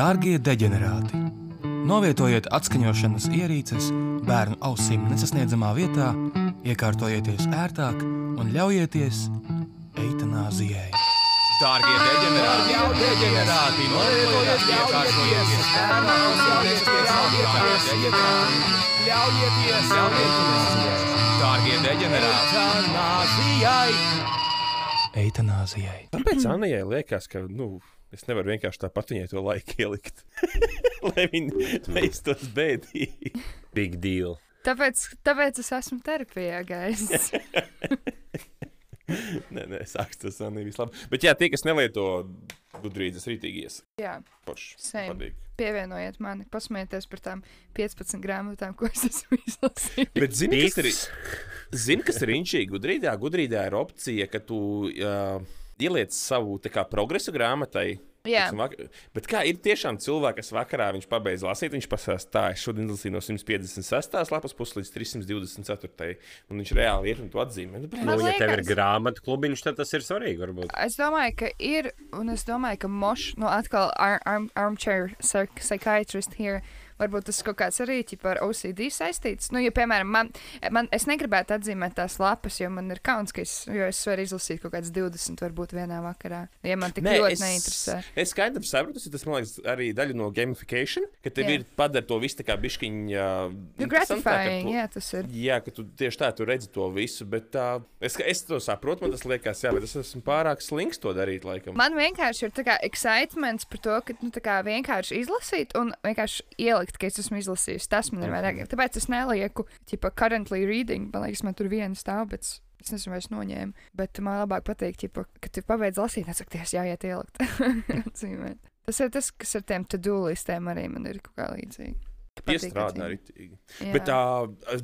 Dārgie deģenerāti! Novietojiet atskaņošanas ierīces bērnu ausīm nesasniedzamā vietā, iekārtojieties ērtāk un ļaujieties eitanāzijai. Dārgie deģenerāti! deģenerāti novietojiet iekārtojieties bērnu ausīm nesasniedzamā vietā, ļaujieties eitanāzijai. Dārgie deģenerāti! Eitanāzijai! Kāpēc Anijai liekas, ka nu, es nevaru vienkārši tāpat viņai to laiku ielikt? Lai viņa neiztos bēdīgi. Big deal. Tāpēc, tāpēc es esmu terapijā, gājis. Nē, nē, sāks tas Anija vislabāk. Bet jā, tie, kas nelieto gudrības, rītīgi ies. Jā. Patīk. pievienojiet mani, pasmieties par tām 15 grāmatām, ko es esmu izlasījis. Bet zini, kas ir, zini, kas ir inčīgi? Gudrībā, gudrībā ir opcija, ka tu uh, ieliec savu tā kā, progresu grāmatai. Jā. Bet kā ir tiešām cilvēks, kas vakarā viņš pabeidz lasīt, viņš pasakās, tā, es šodien lasīju no 156. lapas puses līdz 324. Un viņš reāli ir un to atzīmē. Nu, Nu, ja tev ir grāmatu klubiņš, tad tas ir svarīgi. Varbūt. Es domāju, ka ir, un es domāju, ka mošs, nu, atkal ar, arm, armchair psych- psychiatrist here. Varbūt tas kaut kāds arī ķip, ar OCD saistīts. Nu, ja, piemēram, man, man, es negribētu atzīmēt tās lapas, jo man ir kauns, ka es, es varu izlasīt kaut kādas 20 varbūt vienā vakarā. Ja man tik Nē, ļoti es, neinteresē. es skaidri saprotu, tas man liekas arī daļa no gamification, ka tev Jā. ir padara to visu tā kā bišķiņa. Nu, gratifying, jā, tas ir. Jā, ka tu tieši tā tu redzi to visu, bet uh, es, es to saprotu, man tas liekas, jā, bet es esmu pārāk slings to darīt, laikam. Man vienkārši ir tā kā excitements par to, ka nu, tā kā vienkārši izlasīt un vienkārši ielikt, ka es esmu izlasījis. Tas man ir vairāk. Tāpēc es nelieku, tipā, currently reading. Man liekas, man tur viena stāv, bet es- nezinu, vai es noņēmu. Bet man labāk patīk, ķipa, ka tu pabeidz lasīt, nesakties, jāiet ielikt. Tas ir tas, kas ar tiem to-do listēm arī man ir kaut kā līdzīgi. Patīk Piestrādā arī. Jā. Bet tā,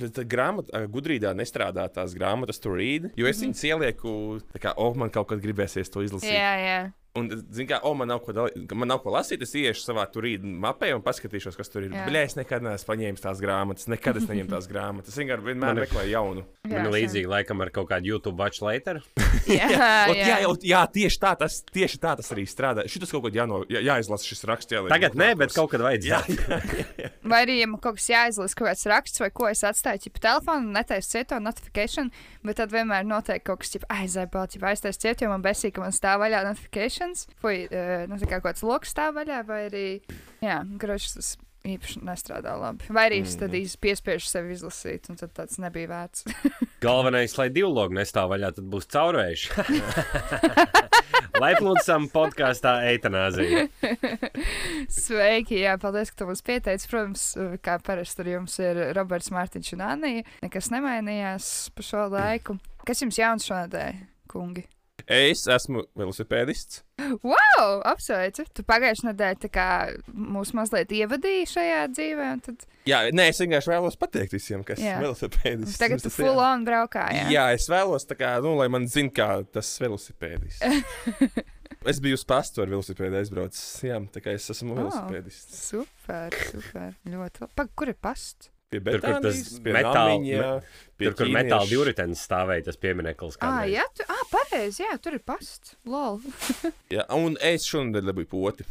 bet tā grāmata, gudrībā nestrādā tās grāmatas, to read, jo es viņas ielieku, tā kā, oh, man kaut kad gribēsies to izlasīt. Jā, jā. Un, zini, kā, oh, man nav ko, dalī, man nav ko lasīt, es iešu savā tur rītā mapē un paskatīšos, kas tur ir. Jā. Bļā, es nekad neesmu paņēmis tās grāmatas, nekad es neņemu tās grāmatas. Es vienkārši vienmēr Man meklēju jaunu. jā Man līdzīgi laikam ar kaut kādu YouTube watch later. Jā, Ot, jā, jā, jā, tieši tā tas, tieši tā tas arī strādā. Šis kaut ko jāno, jā, jāizlasa šis raksts. Jāliek Tagad nē, bet kaut kad Jā, vajadzēja. Vai arī, ja man kaut kas jāizlasa, kaut kāds raksts, vai ko es atstāju pa telefonu, netaisu cietu notifikāciju, bet tad vienmēr notiek kaut kas, tipo, aizēj, balti, vai aiztaisu cietu, jo man besīk, ka man stāv vaļā notifikācijas, vai uh, nu, tā kā kāds lokus stāv vaļā, vai arī, jā, grošs tas īpaši nestrādā labi. Vai arī es tad Mhm. īsti piespiežu sevi izlasīt, un tad tāds nebija vērts. Galvenais, lai divi logi nestāv vaļā, tad būs caurējuši. Laipnūcam podkāstā eitanāzija. Sveiki, jā, paldies, ka tu mums pieteici. Protams, kā parasti ar jums ir Roberts Mārtiņš un Anija. Nekas nemainījās pa šo laiku. Kas jums jauns šonadēļ, kungi? Es esmu velosipēdists. Wow, apsveicu! Tu pagājušajā nedēļā mūs mazliet ievadīji šajā dzīvē, tad Jā, nē, es vienkārši vēlos pateikt visiem, kas Jā. ir velosipēdists. tagad tu full on braukā. Jā, Jā, es vēlos, kā, nu, lai man zinātu, kā tas velosipēdists. es biju uz pastu ar velosipēdu aizbraucis. Jā, tā kā es esmu Oh. velosipēdists. Super, super. Ļoti labi. Kur ir pasts? Pie Tur, kur tas Betānijas, pie metāla- Namiņa, pie Tur, kur metāla divritenis stāvēja, tas piemineklis. Ah, kādreiz. jā, tu, ah, pareizi, jā, tur ir pasts. Lol. Jā, un es šonadēļ dabūju poti.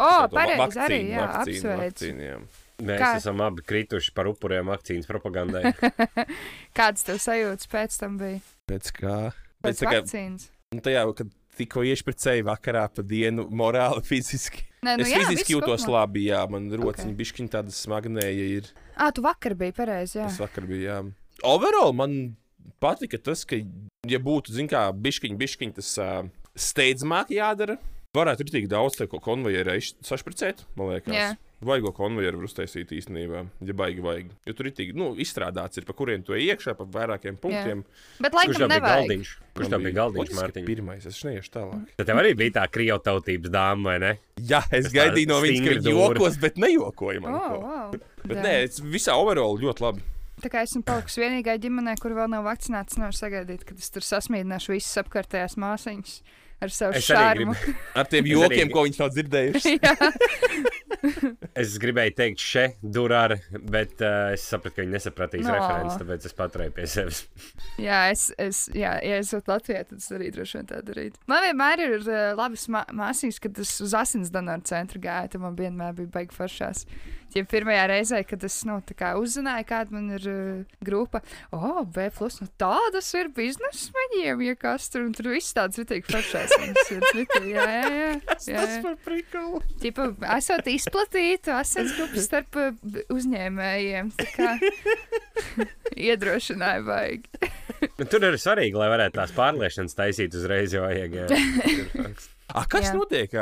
O, oh, pareizi arī, jā, vakcīnu, vakcīnu, jā. Mēs Kā- esam abi krituši par upuriem vakcīnas propagandai. Kāds tev sajūtas pēc tam bija? Pēc kā? Pēc Pēc tā kā, vakcīnas. nu, tajā, kad tikko iešpricēju vakarā pa dienu, morāli, fiziski. Nē, Nu, es jā, fiziski jūtos kopumā. labi, jā, man rociņi Ok. okay. bišķiņi tāda smagnēja ir. Ah, tu vakar biji pareizi, jā. Tas vakar bija, jā. Overall man patika tas, ka, ja būtu, zin kā, bišķiņi, bišķiņi tas uh, steidzamāk jādara, varētu ir tik daudz ko konvejerē sašpricēt, man liekas. Jā. Vaigo konvejeru var uztaisīt īstenībā, ja baigi vajag. Jo tur ir tik, nu, izstrādāts, ir, pa kuriem tu ej iekšā, pa vairākiem punktiem. Bet Kurš laikam tev bija nevajag. galdiņš? Kurš tev bija galdiņš, loģiski Mārtiņ? Pirmais, es neiešu tālāk. Tad tev arī bija tā kriotautības dāma, vai ne? Jā, es tā gaidīju no viņas, ka viņa jokos, bet nejokoja man. Oh, wow. Bet Jā. nē, es visā overall ļoti labi. Tā kā esmu palikusi vienīgā ģimenē, kur vēl nav vakcinēts, nevar sagaidīt, kad es tur sasmīdināšu visas apkārtējās māsiņas ar savu Es arī šārmu. Ar tiem jokiem, arī- ko viņš nav dzirdējuši. Jā. Es gribēju teikt, šeit durāra, bet uh, es sapratu, ka viņi nesapratīs No. referenci, tāpēc es paturēju pie sevis. Jā, es, es, jā, ja es būtu Latvijā, tad es arī droši vien tā darītu. Man vienmēr ir uh, labas mā māsīs, kad es uz asins donoru centru gāju. Tad man vienmēr bija baigi foršās. Ja pirmajā reizē, kad es nu, tā kā uzzināju, kāda man ir uh, grupa, oh, B, plus, nu, tādas ir biznesa maņiem, ja kas tur un tur viss tāds. Viņas ir ritīgi, jā, jā, jā. jā. par prikolu. Ķipa, esot izplatīta asins grupa starp b- uzņēmējiem. Tā kā iedrošināja. Nu, tur ir svarīgi, lai varētu tās pārliešanas taisīt uzreiz, jo vajag. jā. A, kas Jā. Notiek?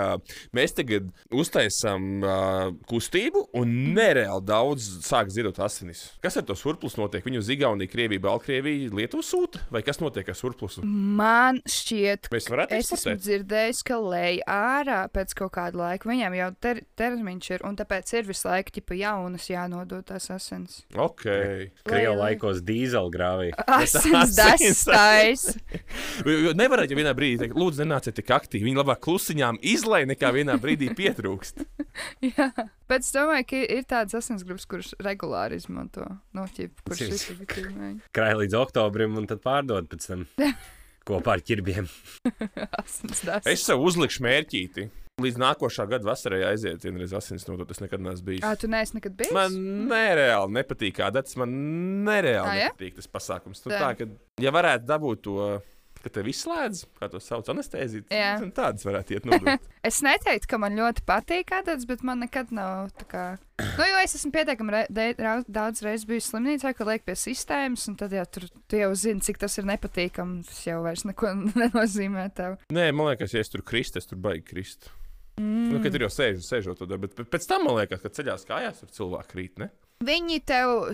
Mēs tagad uztaisām uh, kustību, un nereāli daudz sāk zirot asinis. Kas ar to surplus notiek? Viņu uz Igauniju, Krieviju, Baltkrieviju, Lietuvu sūta? Vai kas notiek ar surplusu? Man šķiet, Mēs varētu Es esmu dzirdējis, ka lej ārā pēc kaut kāda laika. Viņam jau ter termiņš ir, un tāpēc ir visu laiku ģipa jaunas jānodod tās asins. Ok. Krievu Lai- laikos dīzelgrāvī. Asins asins. jo Nevarētu jau vienā brīdī teikt, lūdzu, nenāciet tik aktīvi. Viņi labāk klusiņām izlai, nekā vienā brīdī pietrūkst. Jā. Bet es domāju, ka ir tādas asins grupas, kuras regulāri izmanto noķību, kuras visi gribēja. Krāj līdz oktobrim un tad pārdod pēc tam kopā ar ķirbiem. Es sev uzlikšu mērķīti. Līdz nākošā gada vasarai aiziet, vienreiz asins nodot. Tas nekad neesmu bijis. Ā, tu neesi nekad bijis? Man nereāli nepatīk, kā tas man nereāli ja? nepatīk. Tas pasākums. Tā. tā, ka, ja varētu dabūt to, ka tev izslēdz, kā to sauc, anestēzīt, Jā. tad tādas varētu iet nodot. Es neteiktu, ka man ļoti patīk tāds, bet man nekad nav tā kā. Nu, jo es esmu pietiekami re daudz reizes bijis slimnīcā, ka liek pie sistēmas, un tad jau tur tu jau zini, cik tas ir nepatīkami. Tas jau vairs neko nenozīmē tev. Nē, man liekas, ja es tur kristu, es tur baigi krist. Mm. Nu, kad tur jau sēž, sēžot, tad, bet bet pēc tam man liekas, ka ceļās kājās tur cilvēki krīt. Ne? Viņi tev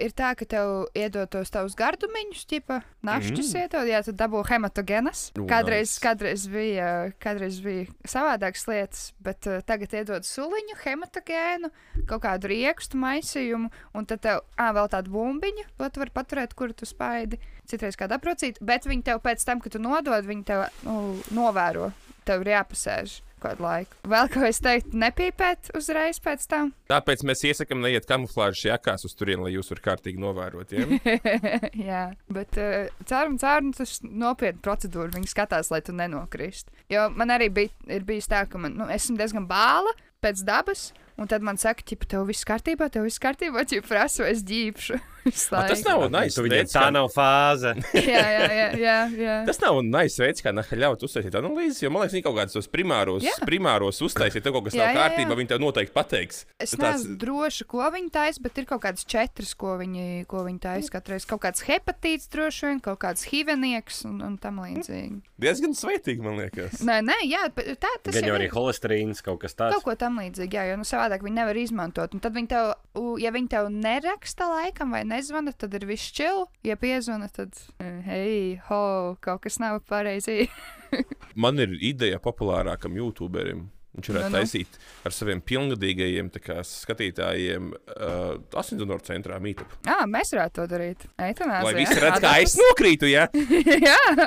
ir tā, ka tev iedod tos tavus gardumiņus, tipa našķus mm. iedod, jā, tad dabū hematogenas. Nu, Kādreiz, kādreiz, bija, kādreiz bija savādākas lietas, bet uh, tagad iedod suliņu, hematogēnu, kaut kādu riekstu maisījumu, un tad tev ā, vēl tādu bumbiņu, ko tu vari paturēt, kuru tu spaidi. Citreiz kādu aprocīt, bet viņi tev pēc tam, kad tu nodod, viņi tev nu, novēro. Tev ir jāpasēž kādu laiku. Vēl ko es teiktu, nepīpēt uzreiz pēc tam. Tāpēc mēs iesakām neiet kamuflāžas jakās uz turieni, lai jūs varat kārtīgi novērot. Ja? Jā, bet uh, caur nu, tas nopietna procedūra. Viņi skatās, lai tu nenokristu. Jo man arī bija, ir bijis tā, ka man, nu, esmu diezgan bāla pēc dabas. Un tad man saka, ka tev viss kārtībā, tev viss kārtībā, ja prasu, es ģīpšu. A, tas nav nice veids, tā kā- nav fāze. jā, jā, jā, jā, jā. Tas nav nice veids, kā ļaut uztaisīt analīzes, jo man liekas, viņi kaut kādus tos primāros, Jā. primāros uztaisīt, ja kaut kas Jā, nav jā, jā. kārtībā, viņi tev noteikti pateiks. Es tāds- neesmu droša, ko viņi taisa, bet ir kaut kādas četras, ko viņi, ko viņi taisa katru reizi. Kaut kāds hepatīts, droši vien, kaut kāds hivenieks un, un tam līdzīgi. Diezgan sveitīgi, man liekas. Nē, nē, jā, tā tas Gan ir. arī holesterīns, kaut kas tāds. Kaut ko tam līdzīgu, jā, jo nu, savādāk viņi nevar izmantot. Un tad viņi tev, ja viņi tev neraksta laikam vai nezvana, tad ir viss čili. Ja piezvana, tad, eh, hei, ho, kaut kas nav pareizi. Man ir ideja populārākam YouTuberim. Viņš varētu Nu, nu, nu. taisīt ar saviem pilngadīgajiem kā, skatītājiem, uh, Asindonoru centrā mītup. Jā, mēs varētu to darīt. Eitanāzija. Lai visi redz, kā es nokrītu, ja? jā,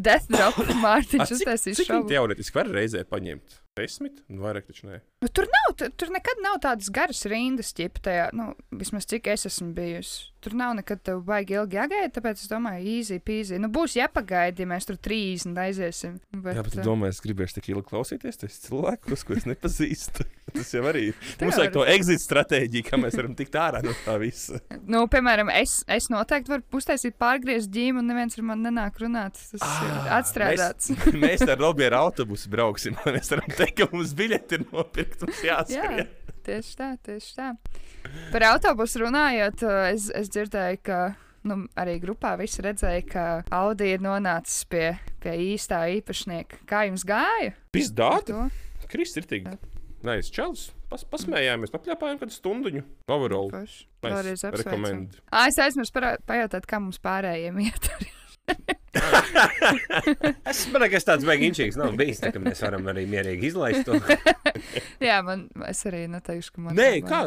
Death Drop Mārtiņš uztaisīs šovu. teorētiski var reizē paņemt? Desmit? Nu, vairāk taču nē. Nu, tur nav, tur, nekad nav tādas garas rindas, ķip tajā, nu, vismaz cik es esmu bijusi. Tur nav nekad tev baigi ilgi jāgaida, tāpēc es domāju, easy peasy. Nu, būs jāpagaida, ja mēs tur 30 aiziesim. Bet, Jā, bet tu eh, domā, es gribēšu tik ilgi klausīties, tas cilvēkus, ko es nepazīstu. Tas jau arī ir. Tā Mums vajag to exit stratēģiju, kā mēs varam tikt ārā no tā visa. Nu, piemēram, es, es noteikti varu uztaisīt pārgriezt ģīmu, un neviens ar mani nenāk runāt. Tas ah, ir atstrādāts. Mēs, mēs ar Robi ar autobusu brauksim. Mēs varam teikt, ka mums biļeti ir nopirkt. Mums Jā, jāskrien. tieši tā, tieši tā. Par autobusu runājot, es, es dzirdēju, ka nu, arī grupā visi redzēja, ka Audi ir nonācis pie, pie īstā īpašnieka. Kā jums gāja? Pizdāta. to? Kris ir tik. Nē, es čels. Pas, pasmējāmies, papļāpājām kādu stundu. Overall. Forši. Nice. Vēlreiz apsveicam. Rekomend. Ā, es aizmirsu pajautāt, kā mums pārējiem iet. Es domāju, ka tas tāds beigas inčīgs nav bijis. Tā, ka mēs varam arī mierīgi izlaist to. Jā, man es arī neteikšu, ka man Nē, tā kā?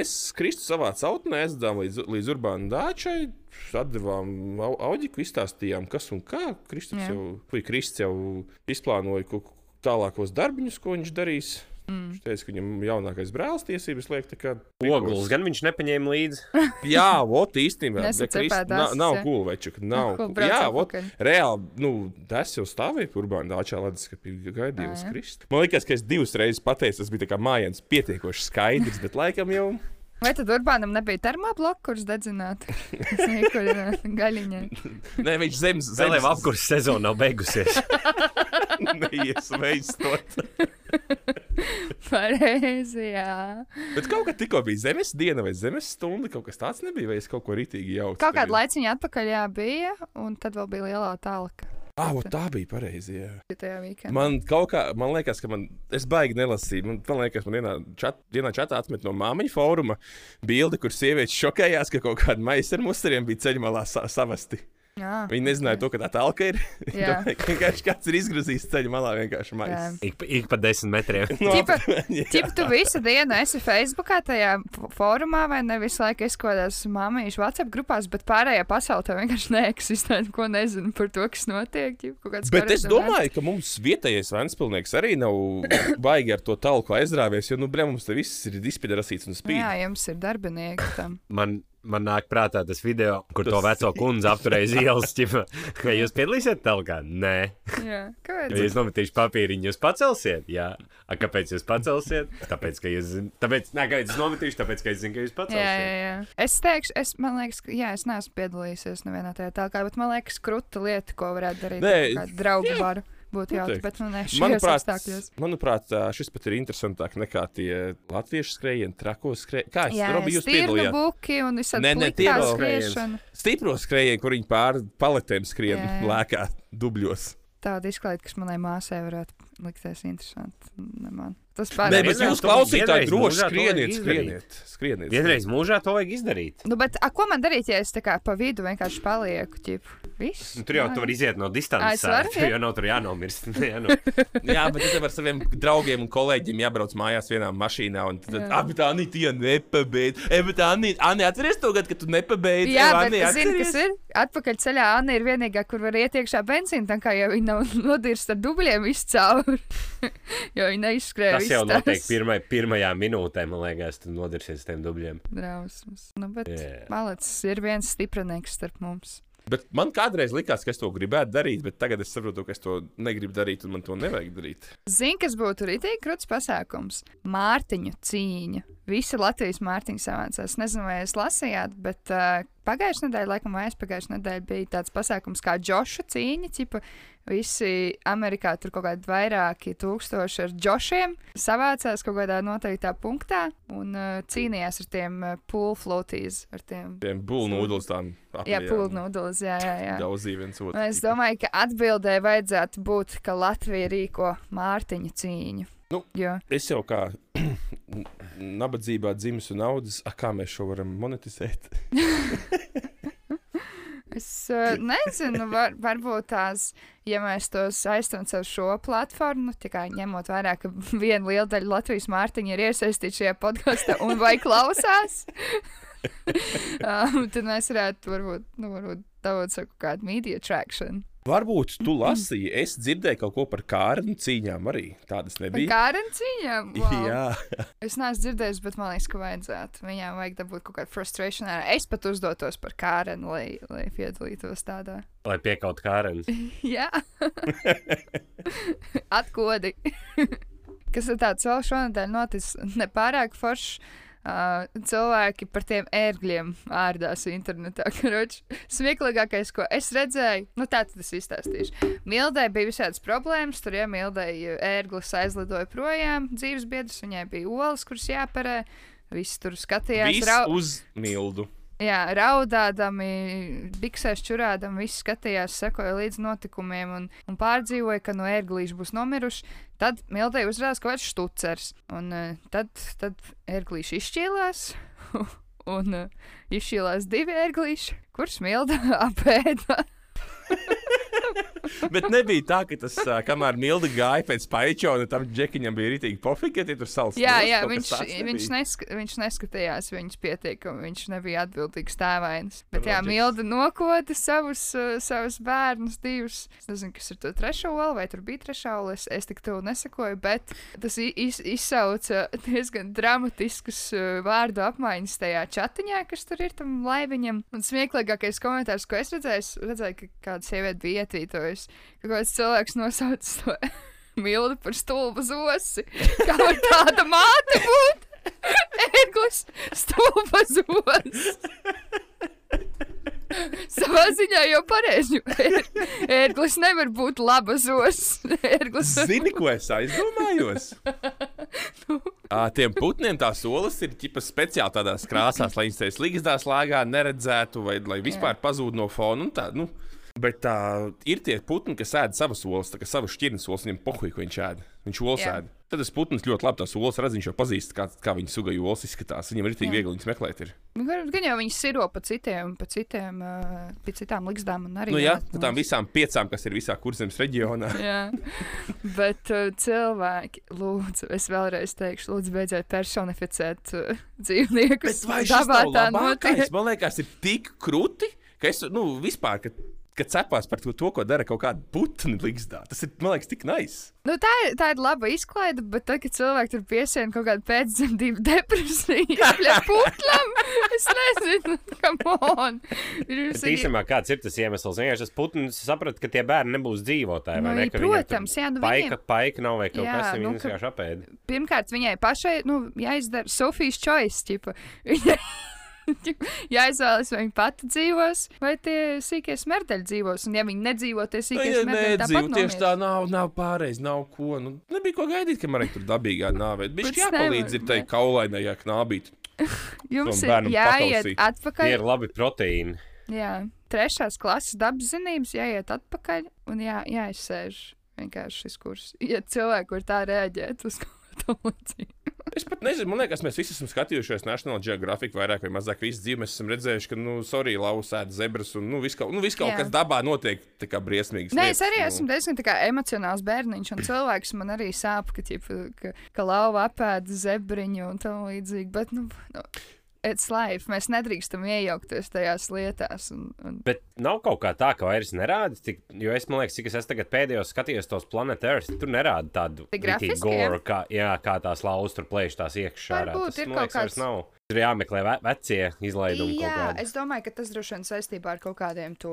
Es Kristu savā cautnē aizdevām līdz, līdz urbāna dāčai. Atdevām au- audiku, izstāstījām, kas un kā. Kristus Jā. jau, vai Kristus jau izplānoja tālākos darbiņus, ko viņš darīs Mm. Viņš teica, ka viņam jaunākais brālis tiesības liek. tā kā- Oglis gan viņš nepaņēma līdzi. Jā, vot īstenībā. Krist- cepēt Nav, asis, nav. Ko Jā, vot. Reāli, nu, tas jau stāvēja urbāna dāčā leduskapī, gaidīju uz Ā, jā. Kristu. Man liekas, ka es divas reizes pateicu, tas bija tā kā mājiens pietiekoši skaidrs, bet laikam jau. Vai tad Urbānam nebija termobloks, kurš dedzinātu? Kur gaļiņai? Nē, viņš zemes jau apkurss sezona nav beigusies. neiesveistot. Pareizi, jā. Bet kaut kā tikko bija zemes diena vai zemes stunda, kaut kas tāds nebija, vai es kaut ko ritīgi jaucu. Kaut kādu laiciņu atpakaļ jā, bija, un tad vēl bija lielā tālaka. Ah, tā bija pareizi. Man kaut kā, man liekas, ka man, es baigi nelasīju. Man, man liekas, man vienā, čat, vienā čatā atmet no māmiņa fóruma bildi, kur sievietes šokējās, ka kaut kāda maisa ar musteriem bija ceļmalā sa savasti. Jā, Viņi nezināja to, ka tā talka ir. Jā. domāja, ka vienkārši kāds ir izgrozījis ceļu malā vienkārši maisu. Ik, pa- ik pa desmit metriem. No, Tipa-. Cik tu visu dienu esi Facebookā, tajā fórumā, vai ne visu laiku esi kaut kādās māmiņu WhatsApp grupās, bet pārējā pasaulē tev vienkārši neeksistē, ko nezinu par to, kas notiek. ķip, Bet es domāju, ka mums vietējais Vanspilnieks arī nav baigi ar to talku aizrāvies, jo, nu, bre, mums te viss ir izpēdarasīts un vēsts. spīd. Jā, jums ir darbinieki tam. Man, man nāk prātā tas video, kur Tas- to veco kundzi apturēja ķipa, Vai jūs piedalīsieties telkā? Nē. Jā, Ja kāpēc? jūs nometīšu papīriņu, jūs pacelsiet? Jā. A, kāpēc jūs pacelsiet? Tāpēc, ka jūs zināt, tāpēc, nē, kāpēc es nometīšu, tāpēc, ka es zinu, ka jūs Jā, pacelsiet. jā, jā. Es teikšu, es, man liekas, ka, jā, es neesmu piedalījies nevienā tajā tālāk, bet man liekas, krūta lieta, ko varētu darīt. Nē, draugu baru būtu noteikti. bet nu ne Manuprāt, apstākļos. manuprāt, šis pat ir interesantāk nekā tie latviešu skrējieni, trakos skrējieni. Kā es Robi, jūs piedalījāties? buki un visādi pliktā vēl skriešana. Stipro skrējienu, kur viņi pār paletēm skrien Jā, lēkā dubļos. Tāda izklaide, kas manai māsai varētu likties interesanti. Tas Nē, pārāk. bet vienreiz jūs klausītāji droši skrieniet, skrieniet, skrieniet. Vienreiz mūžā to vajag izdarīt. Nu, bet a, ko man darīt, ja es tā kā pa vidu vienkārši palieku? Ķip? Viss. Nu, tur jau tu vari iziet no distances. es varu, Tur ja? jau nav tur jānomirst. Jā, nu. Jā, bet tad ar saviem draugiem un kolēģiem jābrauc mājās vienā mašīnā. Un tad, Jā. ah, bet Anī, tie nepabeidz. E, bet Anī, Anī atceries to gadu, kad tu nepabeidzi. Jā, E, bet Anī, zini, kas ir? Atpakaļ ceļā Anna ir vienīgā, kur var iet iekšā benzīna, tā kā jau viņa nav nodirsta dubļiem izcauri. jo viņa neizskrēja. Tas jau notiek pirmai, pirmajā minūtē, man liekas, tu nodirsies tiem dubļiem. Drausmas. Nu, bet Jā. Malicis ir viens stiprinieks starp mums. Bet man kādreiz likās, ka es to gribētu darīt, bet tagad es saprotu, ka es to negribu darīt un man to nevajag darīt. Zini, kas būtu rītīgi krūts pasākums? Mārtiņu cīņa. Visi Latvijas mārciņu savācās. Es nezinu, vai jūs lasījāt, bet uh, pagājušajā nedēļā, laikam, vai aizpagājušajā nedēļā bija tāds pasākums kā Džoša cīņa. Ķipa, visi Amerikā tur kaut kādi vairāki tūkstoši ar džošiem savācās kaut kādā noteiktā punktā un uh, cīnījās ar tiem uh, pool floaties, ar tiem. Tiem tām Jā, pool noodles, jā, jā, jā. Daudz viens otru. Es domāju, ka atbildē vajadzētu būt, ka Latvija rīko Mārtiņu cīņu. Nu. Jo Es jau kā nabadzībā dzimis un audzis, a, kā mēs šo varam monetizēt? Es uh, nezinu, var, varbūt tās, ja mēs to saistām ar šo platformu, nu, tikai ņemot vērā, ka viena liela daļa Latvijas mārciņa ir iesaistīta šajā podkāstā un vai klausās, um, tad mēs varētu, varbūt, nu, varbūt dabūt saku, kādu media traction. Varbūt tu lasīji, es dzirdēju kaut ko par kārnu cīņām arī. Tādas Kā nebija. ar cīņām? Wow. Jā, Es neesmu dzirdējis, bet man liekas, ka vajadzētu. Viņām vajag dabūt kaut kādu frustrāciju. Es pat uzdotos par kārenu, lai, lai piedalītos tādā. Lai piekaut kārens. Jā, atkodi. Kas ir tāds vēl šonadēļ noticis? Nepārāk foršs. Uh, cilvēki par tiem ērgļiem ārdās internetā. Karoč, smieklīgākais, ko es redzēju, nu tā tad es izstāstīšu. Mildai bija visādas problēmas, tur jau Mildai ērglis aizlidoja projām, dzīves biedrs, viņai bija olas, kuras jāparē. Visi tur skatījās, viss rau... uz mildu. Jā, raudādami, biksēs čurādami, visi skatījās, sekoja līdz notikumiem un, un pārdzīvoja, ka no ērglīša būs nomiruši. Tad Mildai uzrādījās kaut kāds štucers. Un uh, tad, tad ērglīši izšķīlās. un uh, izšķīlās divi ērglīši, kurus Milda apēda. Bet nebija tā, ka tas, ā, kamēr Milda gāja pēc paičona, tam džekiņam bija rītīgi pofīgi, ja tie tur salas. Jā, jā viņš, viņš, nesk viņš neskatījās viņas pietiekami. Viņš nebija atbildīgs tēvainis. Bet, jā, Loģiski. Milda nokoda savus, uh, savus bērnus, divus. Es nezinu, kas ir to trešo olu, vai tur bija trešā ola. Es, es tik tuvu nesakoju, bet tas iz, izsauca diezgan dramatiskus uh, vārdu apmaiņas tajā chatiņā, kas tur ir tam laiviņam. Un smieklīgākais komentārs, ko es redzēju, redzēju, ka kāda sieviete bija ietvītojusi, ka kāds cilvēks nosauc to. Milda par stulbu zosi. Kā var tāda māte būt? Eglis, stulba zos. Savā ziņā jau pareizi. Ērglis nevar būt laba zos. Ērglis Zini, ko es aizdomājos? À, tiem putniem tās olas ir ķipa speciāli tādās krāsās, lai viņas tajā slīgstā slēgā neredzētu, vai lai vispār pazūd no fona. un Tā, nu. Bet tā ir tie putni, kas ēd savas olas, kā savas šķirnes olas, viņam pohuļ, ko viņš ēd. Viņš olas Jā. ēd. Tad tas putns ļoti labi tās olas redz, viņš jau pazīst, kā, kā viņa suga olas izskatās. Viņam ir tik viegli viņas meklēt. Ir. Gan jau viņi siro pa citiem, pa citiem, uh, pa citām likstām un arī. Nu, jā, pa tām visām piecām, kas ir visā kurzemes reģionā. Jā, bet uh, cilvēki, lūdzu, es vēlreiz teikšu, lūdzu, beidziet personificēt uh, dzīvniekus. Dabā tā notiek. Man liekas, ir tik krūti, ka es, nu, vispār, kad, kad cepās par to, to, ko dara kaut kāda putna līgstā. Tas ir, man liekas, tik nais. Nu, tā, ir, tā ir laba izklaide, bet tad, kad cilvēki tur piesien kaut kādu pēcdzemdību depresiju, pie putlam, es nezinu, kam on. Ir Bet visādi- īstenībā kāds ir tas iemesls? Vienkārši tas putns saprata, ka tie bērni nebūs dzīvotāji. vai Nu, ne, ka protams, jā, nu Paika, viņiem- paika nav vai kaut Jā, kas tāds, nu, viņas ka- vienkārši apēda. pirmkārt, viņai pašai nu, jāizdara Sofijas choice. Ķipa. Jāizvēlas, vai viņa pati dzīvos, vai tie sīkie smērdeļi dzīvos. Un, ja viņi nedzīvo, tie sīkie ja smērdeļi nedzīvo, tieši tā nav, nav pārreiz, nav ko. Nu, nebija ko gaidīt, ka man ir tur dabīgā nāvē. Viņš jāpalīdz ir tai kaulainajā knābīt. Jums ir jāiet pakausī. Tie atpakaļ. ir labi proteīni. Jā, trešās klases dabas zinības jāiet atpakaļ un jā, jāizsēž vienkārši šis kurs. Ja cilvēki var tā reaģēt uz kaut ko līdzīgu. Es pat nezinu, man liekas, mēs visi esam skatījušies National Geographic vairāk vai mazāk visu dzīvi. Mēs esam redzējuši, ka, nu, sorry, lausēt zebras un, nu, viss kaut, nu, vis kaut Jā. kas dabā notiek tā kā briesmīgs. Nē, es arī nu. esmu diezgan emocionāls bērniņš, un cilvēks man arī sāp, ka, ķipa, ka, ka lauva apēda zebriņu un tam līdzīgi. Bet, nu, nu, it's life. Mēs nedrīkstam iejaukties tajās lietās. Un, un... Bet nav kaut kā tā, ka vairs nerāda. Tik, jo es domāju, cik es tagad pēdējos skatījos tos Planet Earth, tur nerāda tādu grafiski, goru, kā, jā, kā tās lauz tur plēš tās iekšā. Varbūt Tas, ir kaut kāds- Nav. Tur jāmeklē ve vecie izlaidumi. kaut Jā, es domāju, ka tas droši vien saistībā ar kaut kādiem to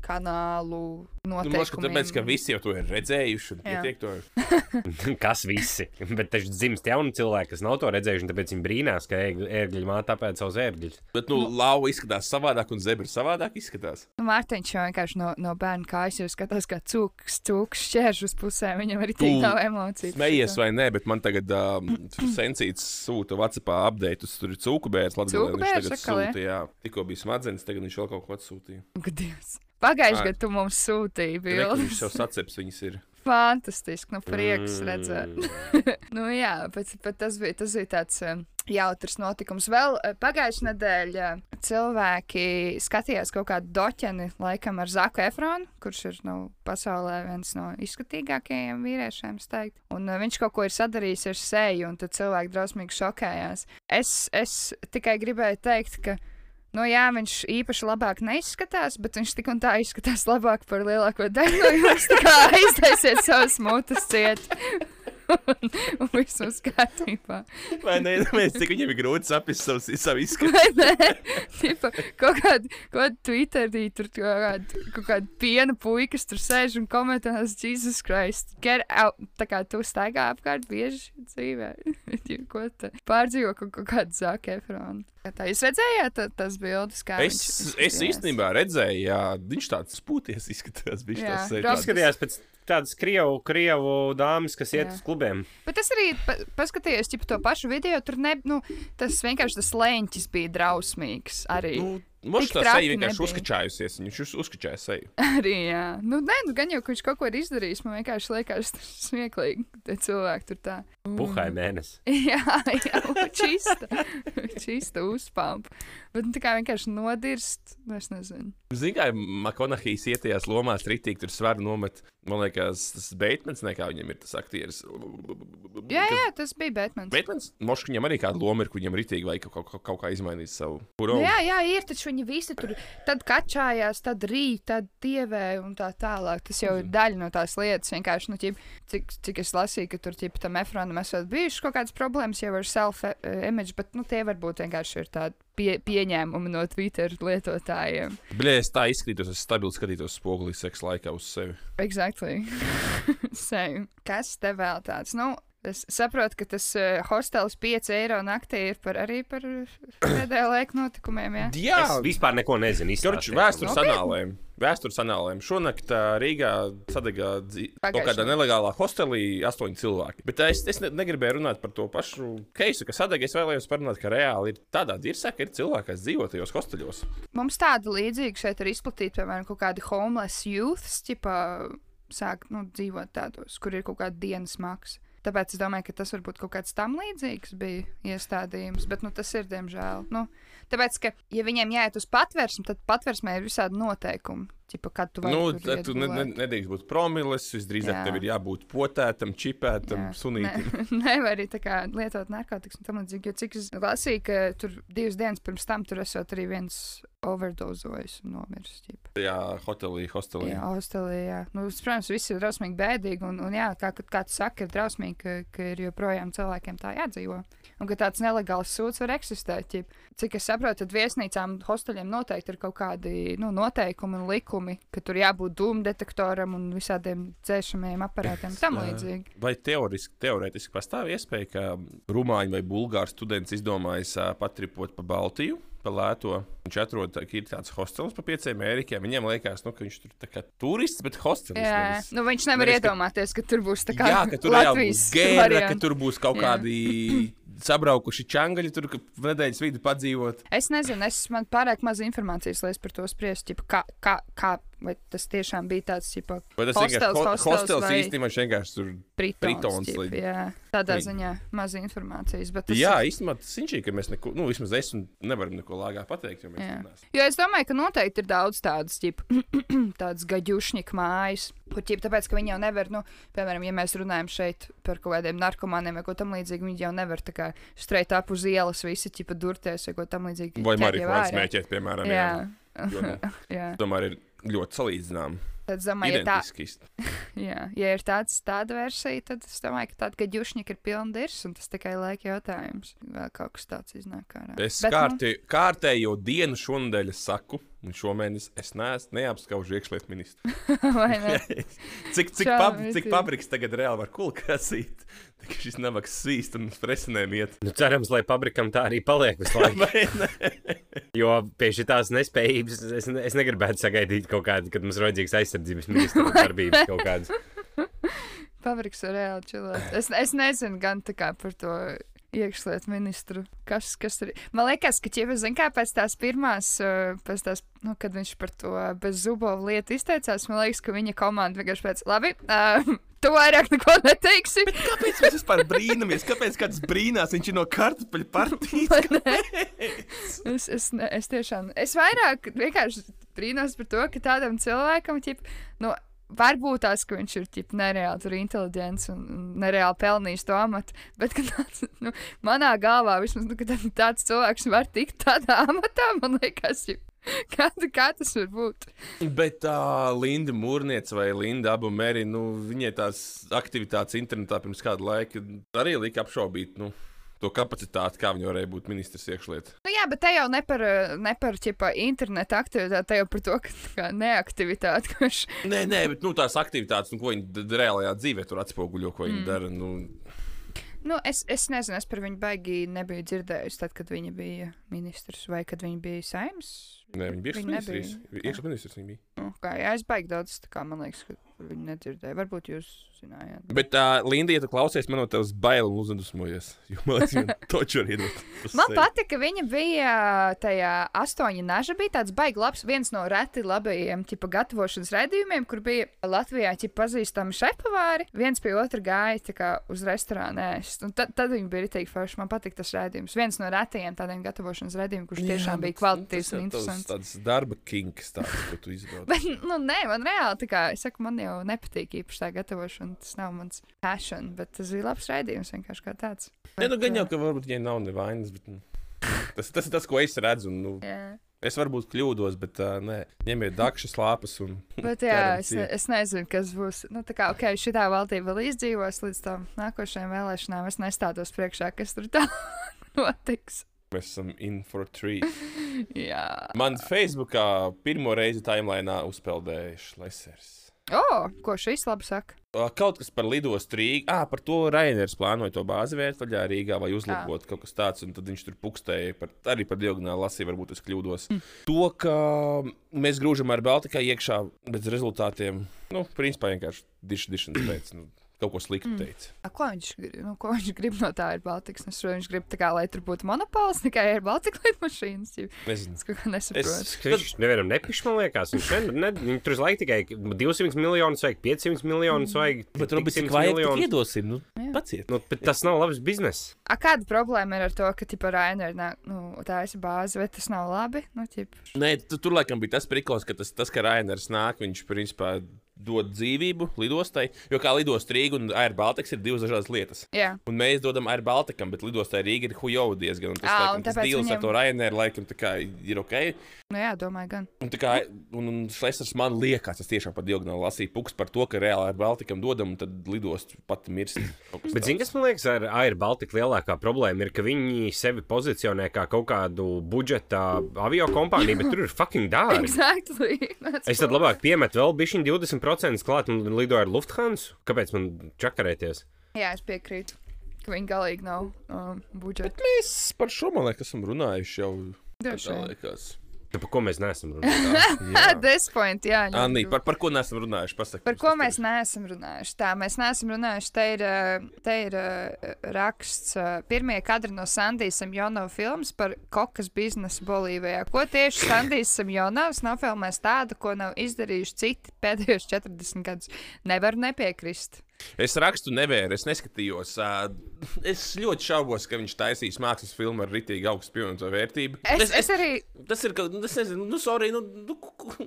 kanālu Nu, man liekas, ka noteikumiem. tāpēc, ka visi jau to ir redzējuši. un pietiek to- kas visi. Bet taču dzimst jauni cilvēki, kas nav to redzējuši, un tāpēc viņi brīnās, ka ērgļu māte apēd savus ērgļus. Bet, nu, lauva izskatās savādāk, un zebra savādāk izskatās. Nu, Mārtiņš jau vienkārši no, no bērna kājas jau skatās, kā cūks, cūks šķērš uz pusēm. Viņam arī tik nav emociju. Smejies vai nē, bet man tagad um, sensīts sūta Vācijā update. Tur ir cūku bērns Latvijā. Cūku Viņš tagad sūta, jā. Tikko bija smadzenes, tagad viņš vēl kaut ko atsūtīja. Gudījums. Pagājušajā gadā tu mums sūtīji ka Viņš bildes. jau saceps viņas ir. Fantastiski, nu prieks redzēt. Mm. nu jā, bet, bet tas, bija, tas bija tāds jautrs notikums. Vēl uh, pagājušajā nedēļā cilvēki skatījās kaut kādu doķeni, laikam ar Zaku Efronu, kurš ir nu, pasaulē viens no izskatīgākajiem vīriešiem, es teiktu. Un uh, viņš kaut ko ir sadarījis ar seju, un tad cilvēki drausmīgi šokējās. Es, es tikai gribēju teikt, ka. Nu, jā, viņš īpaši labāk neizskatās, bet viņš tik un tā izskatās labāk par lielāko daļu no jums. Tā kā aiztaisiet savas mutes ciet. un, un viss būs kārtībā. Vai ne? Mēs cik viņam ir grūti saprast savu, savu izskatu. Vai ne? Tipa, kaut kāda, kaut kāda Twitterī tur kaut kāda, kaut kāda piena puikas tur sēž un komentēs Jesus Christ. Get out. Tā kā tu staigā apkārt bieži dzīvē. Ko tu pārdzīvo kaut, kaut kādu Zaku Efronu. Tā jūs redzējāt tā, tas bildes, kā Es, viņš es īstenībā redzēju, jā, viņš tāds spūties izskatās. Viņš Jā, tāds Rob- Paskatījās pēc tādas krievu, krievu dāmas, kas iet Jā. uz klubiem. Bet es arī pa, paskatījos ķipa, to pašu video. Tur ne, nu, tas vienkārši tas leņķis bija drausmīgs. Arī. Nu, Mošs tā seja vienkārši nebija. uzkačājusies. Viņš uz- uzkačāja seju. Arī, jā. Nu, nē, nu, gan jau, ka viņš kaut ko ir izdarījis. Man vienkārši liekas, tas ir smieklīgi. Tie cilvēki tur tā. Puhai mēnesis. Jā, jā, čista. čista uzpampa. Bet nu, tā kā vienkārši nodirst, nu, es nezinu. Zini, kā Makonahijas ietajās lomās ritīgi tur svaru nomet. Man liekas, tas Beitmans, ne kā viņam ir tas aktieris. Jā, jā, tas bija Batmans. Beitmans, Mošs viņam arī kāda loma ir, kur viņam ritīgi vajag kaut, kaut, kaut kā izmainīt savu Nu, purovu. jā, jā, ir taču viņi visi tur tad kačājās, tad rīt, tad dievēja un tā tālāk. Tas jau ir daļa no tās lietas. Vienkārši, nu, ķip, cik, cik es lasīju, ka tur ķip, tam Efronam esat bijušas kaut kādas problēmas jau ar self-image, bet nu, tie varbūt vienkārši ir tādi pie, pieņēmumi no Twitter lietotājiem. Bļē, es tā izskatītos, es stabili skatītos spogulī seksa laikā uz sevi. Exactly. Same. Kas te vēl tāds? Nu, es saprotu, ka tas uh, hostels 5 eiro naktī ir par, arī par uh, pēdējā laika notikumiem. Ja? Jā, Es vispār neko nezinu. Izstāstiet. vēstures Nopietni? anālēm. Vēstures anālēm. Šonakt ā, Rīgā sadegā kaut kādā nelegālā hostelī astoņi cilvēki. Bet es, es ne, negribēju runāt par to pašu keisu, kas sadeg. Es vēlējos parunāt, ka reāli ir tādā dirsā, ka ir cilvēki, kas dzīvo tajos hosteļos. Mums tāda līdzīga šeit ir izplatīta, piemēram, kaut kādi homeless youths, tipā sāk nu, dzīvot tādos, kur ir kaut kāda dienas maksa. Tāpēc es domāju, ka tas varbūt kaut kāds tam līdzīgs bija iestādījums, bet nu, tas ir diemžēl. Nu, tāpēc, ka, ja viņiem jāiet uz patvērsni, tad patvērsmē ir visādi noteikumi. Tipa, kad tu Nu, tur tu ne, ne, nedrīkst būt promilis. Visdrīzāk Jā. tev ir jābūt potētam, čipētam, Jā. sunītam. Ne, nevar arī kā lietot narkotikas un tam līdzīgi. Jo cik es lasīju, ka tur divas dienas pirms tam tur esot arī viens overdozojis un nomiris. ķipa. Jā, hotelī, hostelī. Jā, hostelī. Jā. Nu, protams, viss ir drausmīgi bēdīgi. Un, un jā, kā, kā tu saki, ir drausmīgi, ka, ka ir joprojām cilvēkiem tā jādzīvo. Un ka tāds nelegāls sūds var eksistēt. Ķip. Cik es saprotu, tad viesnīcām, hosteļiem noteikti ir kaut kādi nu, noteikumi un likumi, ka tur jābūt dūmu detektoram un visādiem dzēšamajiem aparātiem tam Jā. līdzīgi. Vai teoriski, teorētiski pastāv iespēja, ka rumāņu vai bulgāru students izdomājis ā, patripot pa Baltiju? Pa lēto. Viņš atrod ka ir tāds hostels par pieciem eirikiem. Viņam liekas, nu, ka viņš tur kā turists, bet hostelis. Jā, nevis- nu, viņš nevar nevis, ka- iedomāties, ka tur būs tā kā Jā, ka tur Latvijas gēra, ka variants. tur būs kaut Jā. kādi sabraukuši čangaļi, tur nedēļas vidu padzīvot. Es nezinu, es man pārāk maz informācijas, lai es par to spriestu. Kā, kā, kā, vai tas tiešām bija tāds ķipa, Vai tas Hostels, hostels hostels vai- īstenībā vienkārši tur. pritons, Pritons, lai- jā, tādā lai- ziņā maz informācijas. bet Tas Jā, ir, īstenībā tas ir, ka mēs neko, nu, vismaz es un nevaram neko lāgā pateikt, jo mēs Jā. neesam. jo es domāju, ka noteikti ir daudz tādas, ķipa, tādas gaļušņika mājas. Kur, ķipa, tāpēc, ka viņi jau nevar, nu, piemēram, ja mēs runājam šeit par kaut kādiem narkomāniem vai ko tam līdzīgu, viņi jau nevar tā kā streit ap uz ielas visi ķipa durties vai ko tam līdzīgu. Vai marihuānu smēķēt, piemēram. Jā. Jo, nu, jā. Tomēr ir ļoti salīdzināms. Tad, domāju, ja tā. Jā, ja ir tāds, tāda versija, tad es domāju, ka tāda gaļušņika ir pilna dirs, un tas tikai laika jautājums. Vēl kaut kas tāds iznāk ārā. Es Bet, nu, kārtē, kārtējo dienu šonadēļ saku, un šomēnes es neesmu neapskaužu iekšlietu ministru. vai ne? cik cik, pab, cik pabriks tagad reāli var kulkasīt, ka šis nabaks svīst un uz presenēm iet. Nu, cerams, lai pabrikam tā arī paliek visu laiku. Jo pie šīs nespējības es, es negribētu sagaidīt kaut kādu, kad mums ir vajadzīgs aizsardzības ministra darbības kaut kādas. Pabriks ir reāli čilēt. Es, es nezinu gan tā kā par to iekšlietu ministru. Kas, kas tur ir? Man liekas, ka Čieva zina, kā pēc tās pirmās, uh, pēc tās, nu, kad viņš par to bez zubovu lietu izteicās, man liekas, ka viņa komanda vienkārši pēc, labi, uh, tu vairāk neko neteiksi. Kāpēc mēs vispār brīnamies? Kāpēc kāds brīnās? Viņš ir no kartupeļu partijas. Es, es, ne, es tiešām, es vairāk vienkārši brīnos par to, ka tādam cilvēkam, ķip, nu, varbūt tās, ka viņš ir ķip, nereāli tur inteliģents un un nereāli pelnījis to amatu, bet tāds, nu, manā galvā vismaz, nu, tāds cilvēks var tikt tādā amatā, man liekas, ķip, kā, kā tas var būt. Bet tā Linda Mūrniece vai Linda Abu Meri, nu, viņai tās aktivitātes internetā pirms kāda laika arī lika apšaubīt. Nu. To kapacitāti, kā viņa varēja būt ministrs iekšlietē. Nu, jā, bet te jau ne par, ne par ķipa, internetu aktivitāti, te jau par to, ka tā kā neaktivitāti, viņš Nē, nē, bet nu, tās aktivitātes, nu, ko viņi reālajā dzīvē tur atspoguļo, ko viņi mm. dara. Nu, Nu, es, es nezinu, es par viņu baigi nebiju dzirdējusi, tad, kad viņa bija ministrs vai kad viņa bija saimnes. nē, viņi bija Viņa iekšministrs. Iekšministrs viņa bija. Nu, kā, jā, es baigi daudz, tā kā man liekas, ka par viņu nedzirdēju. Varbūt jūs zinājāt. Bet, uh, Linda, ja tu klausies, man no tevis bail un uzandusmojies. Jo man liekas, ka toču iedot. pa Man patīk, ka viņa bija tajā astoņa naža. bija tāds baigi labs, viens no reti labajiem tipa, gatavošanas redzējumiem, kur bija Latvijā tipa, pazīstami šefpavāri. Viens pie otra gāja tā kā, uz restorānu ēst. Un Tad, tad viņi bija rītīgi forši. Man patīk tas redzējums. Viens no retajiem tādiem gatavošanas redzējumiem, kurš tiešām bija kvalitatīvs un interesants. Tas darba kinks, tāds, ko tu izbaudi. Bet, nu, nē, man reāli tā kā, es saku, man jau nepatīk īpaši tā gatavošana. Tas nav mans passion, bet tas bija labs raidījums vienkārši kā tāds. Nē, nu, Bet, gan jau, ā, ka varbūt viņai nav nevainas, bet nu, tas, tas ir tas, ko es redzu. Un, nu, jā. es varbūt kļūdos, bet uh, nē, ņemiet dakšas lāpas un Bet, jā, es, es nezinu, kas būs. Nu, tā kā, ok, šī valdība vēl izdzīvos līdz tam nākošajām vēlēšanām. Es nestātos priekšā, kas tur tā notiks. Mēs esam in for treat. Jā, Man Facebookā pirmo reizi timelīnā uzpeldēja Šlesers. O, ko šis labi saka? Kaut kas par lidostu Rīgā. Ah, par to Rainers plānoja to bāzi vērt vaļā Rīgā vai uzlabot kaut kas tāds. Un tad viņš tur pukstēja par, arī par diagonālu lasīju, varbūt es kļūdos. Mm. To, ka mēs grūžam ar Baltikai iekšā bez rezultātiem, nu, principā vienkārši dišu dišanas pēc. Nu, Kaut ko sliktu teica. A, ko, viņš, grib- nu, ko viņš grib no tā ir Baltikas? Es saprotu, viņš grib kā, lai tur būtu monopols, tikai ir Baltikas lidmašīnas. Es nesaprotu. Es, Viņš nevienam nepišķi, man liekas. Viņš ne, ne, viņam tur uz laiku tikai 200 miljonus vajag, 500 miljonus vajag. bet Robis, cik 100 vajag, miljonus. iedosim. Nu, Jā. paciet. Nu, bet tas nav labs bizness. A, kāda problēma ir ar to, ka tipa Rainer nāk, nu, tā ir bāze, vai tas nav labi? Nu, ķip, Nē, tu, tur laikam bija tas priklis, ka tas, tas ka Rainers nāk, viņš principā dod dzīvību lidostai. Jo kā lidostai Rīga un Air Baltics ir divas dažādas lietas. jā. Un mēs dodam Air Balticam, bet lidostai Rīga ir hujovi diezgan. Un tas, Ā, laikam, un tas deals viņiem- ar to Raineru laikam tā kā ir ok. Nu, jā, domāju, gan. Un, tā kā, un, un Šlesers man liekas, tas tiešām pa diagonāli lasīja puks par to, ka reāli Air Balticam dodam, un tad lidost pati mirst. Bet, zini, kas man liekas, ar Air Baltica lielākā problēma ir, ka viņi sevi pozicionē kā kaut kādu budžeta avio kompāniju, bet tur ir fucking dārgi. Exactly. That's Es tad labāk piemetu vēl bišķiņu 20% klāt un lidoju ar Lufthansa. Kāpēc man čakarēties? Jā, es piekrītu, ka viņi galīgi nav um, budžeta. Mēs par šo, man liekas, esam runājuši jau. Droši Tā par ko mēs neesam runājuši? At this point, jā. Anī, par, par ko neesam runājuši? Pasaka, Par ko mēs neesam runājuši? Tā, mēs neesam runājuši. Te ir, uh, te ir uh, raksts, uh, pirmie kadri no Sandijas Samjonovas filmas par kokas biznesu Bolīvijā. Ko tieši Sandijas Samjonovs nav filmējis tādu, ko nav izdarījuši citi pēdējos 40 gadus? Nevaru nepiekrist. Es rakstu nevēru, es neskatījos. Es ļoti šaubos, ka viņš taisīs mākslas filmu ar rītīgi augstu pievienoto vērtību. Es, es arī. Tas ir kas, nezinu, nu, sorry, nu, nu,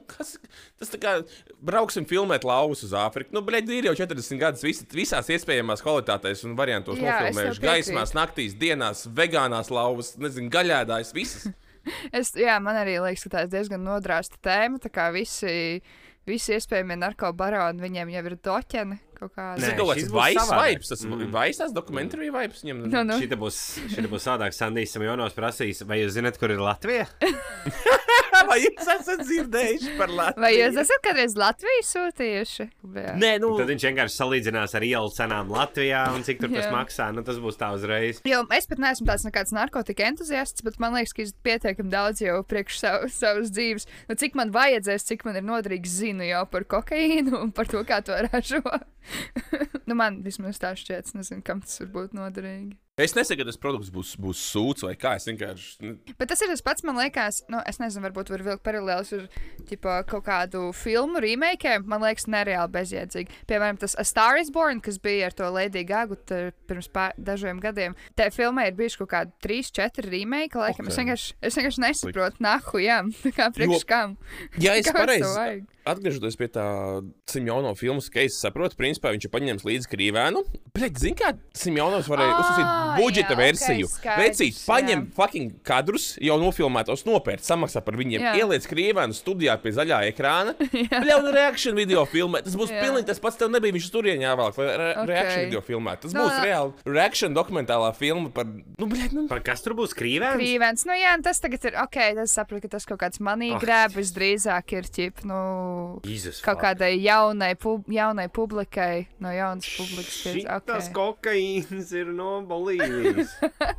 kas, tas tā kā brauksim filmēt lauvas uz Āfriku. Nu, blēd, ir jau 40 gadus visi, visās iespējamās kvalitātēs un variantos Jā, es nofilmējuši. Gaismās, naktīs, dienās, vegānās lauvas, nezinu, gaļēdājas, visas. Es, jā, man arī liekas, ka tā ir diezgan nodrāsta tēma. Tā kā visi, visi iespējamie narkobaroni, viņiem jau ir doķeni kaut Tas ir kaut šis kāds būs vibes, tas ir vais, tas dokumentāri vibes viņam. Nu, nu. Šī būs, šī būs sādāk Sandijas Samjonovs prasīs, vai jūs zināt, kur ir Latvija? Vai jūs esat dzirdējuši par Latviju? Vai jūs esat kādreiz Latviju sūtījuši? Jā. Nē, nu, Tad viņš vienkārši salīdzinās ar ielu cenām Latvijā un cik tur tas maksā. Nu, tas būs tā uzreiz. Jo es pat neesmu tāds nekāds narkotika entuziasts, bet man liekas, ka es pietiekami daudz jau priekš savu, savas dzīves. Nu, cik man vajadzēs, cik man ir noderīgs, zinu jau par kokaīnu un par to, kā to ražo. nu, man vismaz tā šķiet, nezinu, kam tas var būt noderīgi. Es nesaku, ka tas produkts būs, būs sūds vai kā. Es vienkārši. Bet tas ir tas pats, man liekas, nu, es nezinu, varbūt var vilkt paralēlus ar ķipa, kaut kādu filmu remakiem. Man liekas, nereāli bezjēdzīgi. Piemēram, tas A Star is Born, kas bija ar to Lady Gaga t- pirms dažiem gadiem. Tajā filmā ir bijuši kaut kādi 3, 4 remake. Laikam. Okay. Es, vienkārši, es vienkārši nesaprotu, nahu, jā, kā priekš kam. Ja es pareizi? Atgriežoties pie tā Simjona filmas, ka es saprotu, principā viņš ir paņēmis līdzi krīvēnu. Bet, zini, kā Simjonovs varēja Ā, uzsākt budžeta jā, versiju. skaidrs, Vecīt, paņem jā. fucking kadrus, jau nofilmētos, nopērt, samaksā par viņiem, Jā. ieliec krīvēnu studijā pie zaļā ekrāna. Jā, un reakciju video filmē. Tas būs Jā. pilnīgi tas pats. Tev nebija viņš tur ieņēmāk, vai re Ok. reakciju video filmē. Tas Nu, būs jā. reāli reakciju dokumentālā filma par. Nu, bļaļ, nu. Par kas tur būs krīvēns? Krīvens, nu jā, un tas tagad ir ok. Es saprotu, ka tas kaut kāds manī Ah. grēb, visdrīzāk ir ķip, nu. Jēzus, Kaut kādai jaunai, pub jaunai publikai, no jaunas publikas. Pieeja. okay. okay. kokaīns ir no Bolīvijas.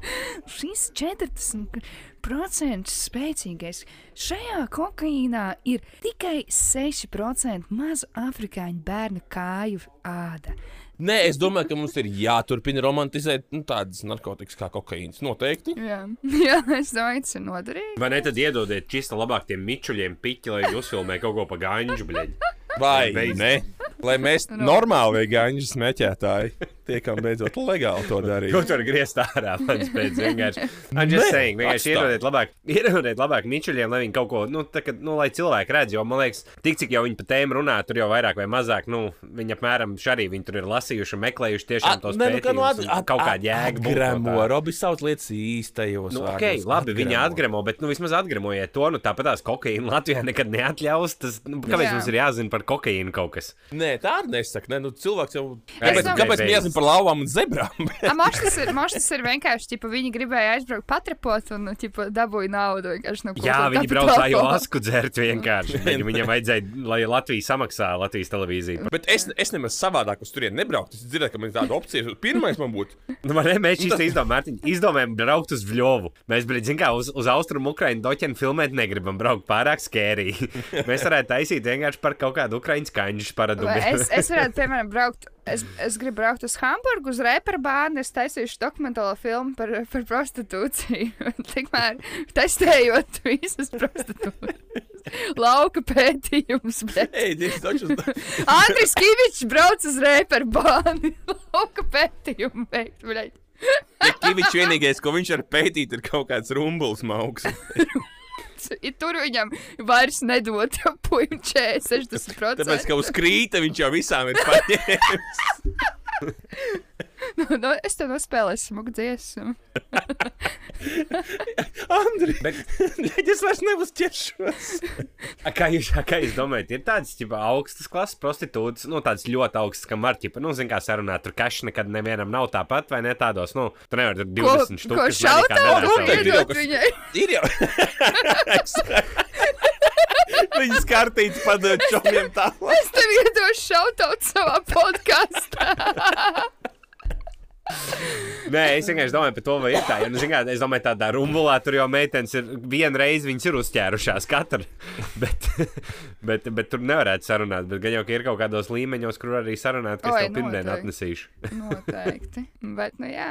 Šis 40% spēcīgais. Šajā kokaīnā ir tikai 6% mazu afrikāņu bērnu kāju āda. Nē, es domāju, ka mums ir jāturpina romantizēt nu, tādas narkotikas kā kokaīns. Noteikti. Jā, jā es domāju, tas ir noderīgi. Vai ne tad iedodiet čista labāk tiem mičuļiem piķi, lai viņi uzfilmē kaut ko pa ganģu, bļaļ. Vai ne? Lai mēs normāli gāņu smēķētāji tiekam beidzot legāli to darīt. Ko tur griezt ārā? Mans pēc vienkārši. I'm just Nē, saying, vienkārši iedodiet labāk, iedodiet labāk mičuļiem, lai viņi kaut ko, nu, tā, kā, nu, lai cilvēki redz, jo, man liekas, tik cik jau viņi pa tēmu runā, tur jau vairāk vai mazāk, nu, viņi apmēram arī viņi tur ir lasījuši un meklējuši tiešām tos Nē, nu, ka, nu, pētījumus, un kaut būtu no Gremo, tā. Robi sauc lietas īstajos. Nu, ok, labi, viņi Atgremo. atgremo, bet nu, vismaz atgremojiet to. Nu, tāpat tās kokaīna Latvijā nekad neatļaus. Tas, nu, kāpēc Jā. mums ir jāzina par kokaīnu kaut kas? Nē, tā arī nesaka. Nē, nu, cilvēks jau. Kāpēc, kāpēc mēs jāzina par lauvām un zebrām? Mošs tas ir, moš tas ir vienkārši, tipo, viņi gribēja aizbraukt patrepot un, tipo, dabūja naudu vienkārši no Jā, viņi braucā jau asku dzert vienkārši. Viņam, viņam vajadzēja, lai Latvija samaksā Latvijas televīziju. Bet es, es nemaz savādāk uz turieni nebrauktu. Es dzirdēju, ka man ir tāda opcija. Pirmais man būtu. Nu, man ne, mēs šīs izdomājām, Mārtiņ, izdomājām braukt uz Vļovu. Mēs, blīd, zin kā, uz, uz Austrumu Ukraiņu doķenu filmēt negribam braukt pārāk skērī. mēs varētu taisīt vienkārši par kaut kādu Ukraiņu skaņu Vai paradumu. Es, es varētu, piemēram, braukt. Es, es gribu braukt uz Hamburgu, uz reperu bāzi. Es taisīšu dokumentālo filmu par, par prostitūciju. Tikmēr testējot visas prostitūcijas. Lauka pētījums. Andris Kavičs brauc uz reperu bāzi. Lauka pētījumu veikt. bļaļ. Kivičs vienīgais, ko viņš var pētīt, ir kaut kāds rumbulis mauks. Tur viņam vairs nedod jau puiņu 60%. Tāpēc, ka uz krīta viņš jau visām ir paņēmis. nu, nu, es tev nospēlēšu smuku dziesmu. Andri, Bet- es vairs neuzķeršos. A, Kā jūs, a, kā jūs domājat, ir tādas ķipa, augstas klases prostitūtas, nu, tādas ļoti augstas, kam var, ķipa, nu, zin kā sarunāt, tur kašs nekad nevienam nav tāpat, vai ne tādos, nu, tur nevar tur 20 ko štukas. šautā nevar ir jau iedot viņai? Ir jau. Viņas kartītes padod čomiem tālāk. Es tev iedošu šautaut savā podkāstā. Nē, es vienkārši domāju par to, vai ir tā. Jo, nu, kā, es domāju, tādā rumbulā tur jau meitenes ir vienu reizi, viņas ir uzķērušās katra. Bet, bet, bet tur nevarētu sarunāt. Bet gan jau, ka ir kaut kādos līmeņos, kur arī sarunāt, ka es Oi, tev pirmdien atnesīšu. Noteikti. Bet, nu jā.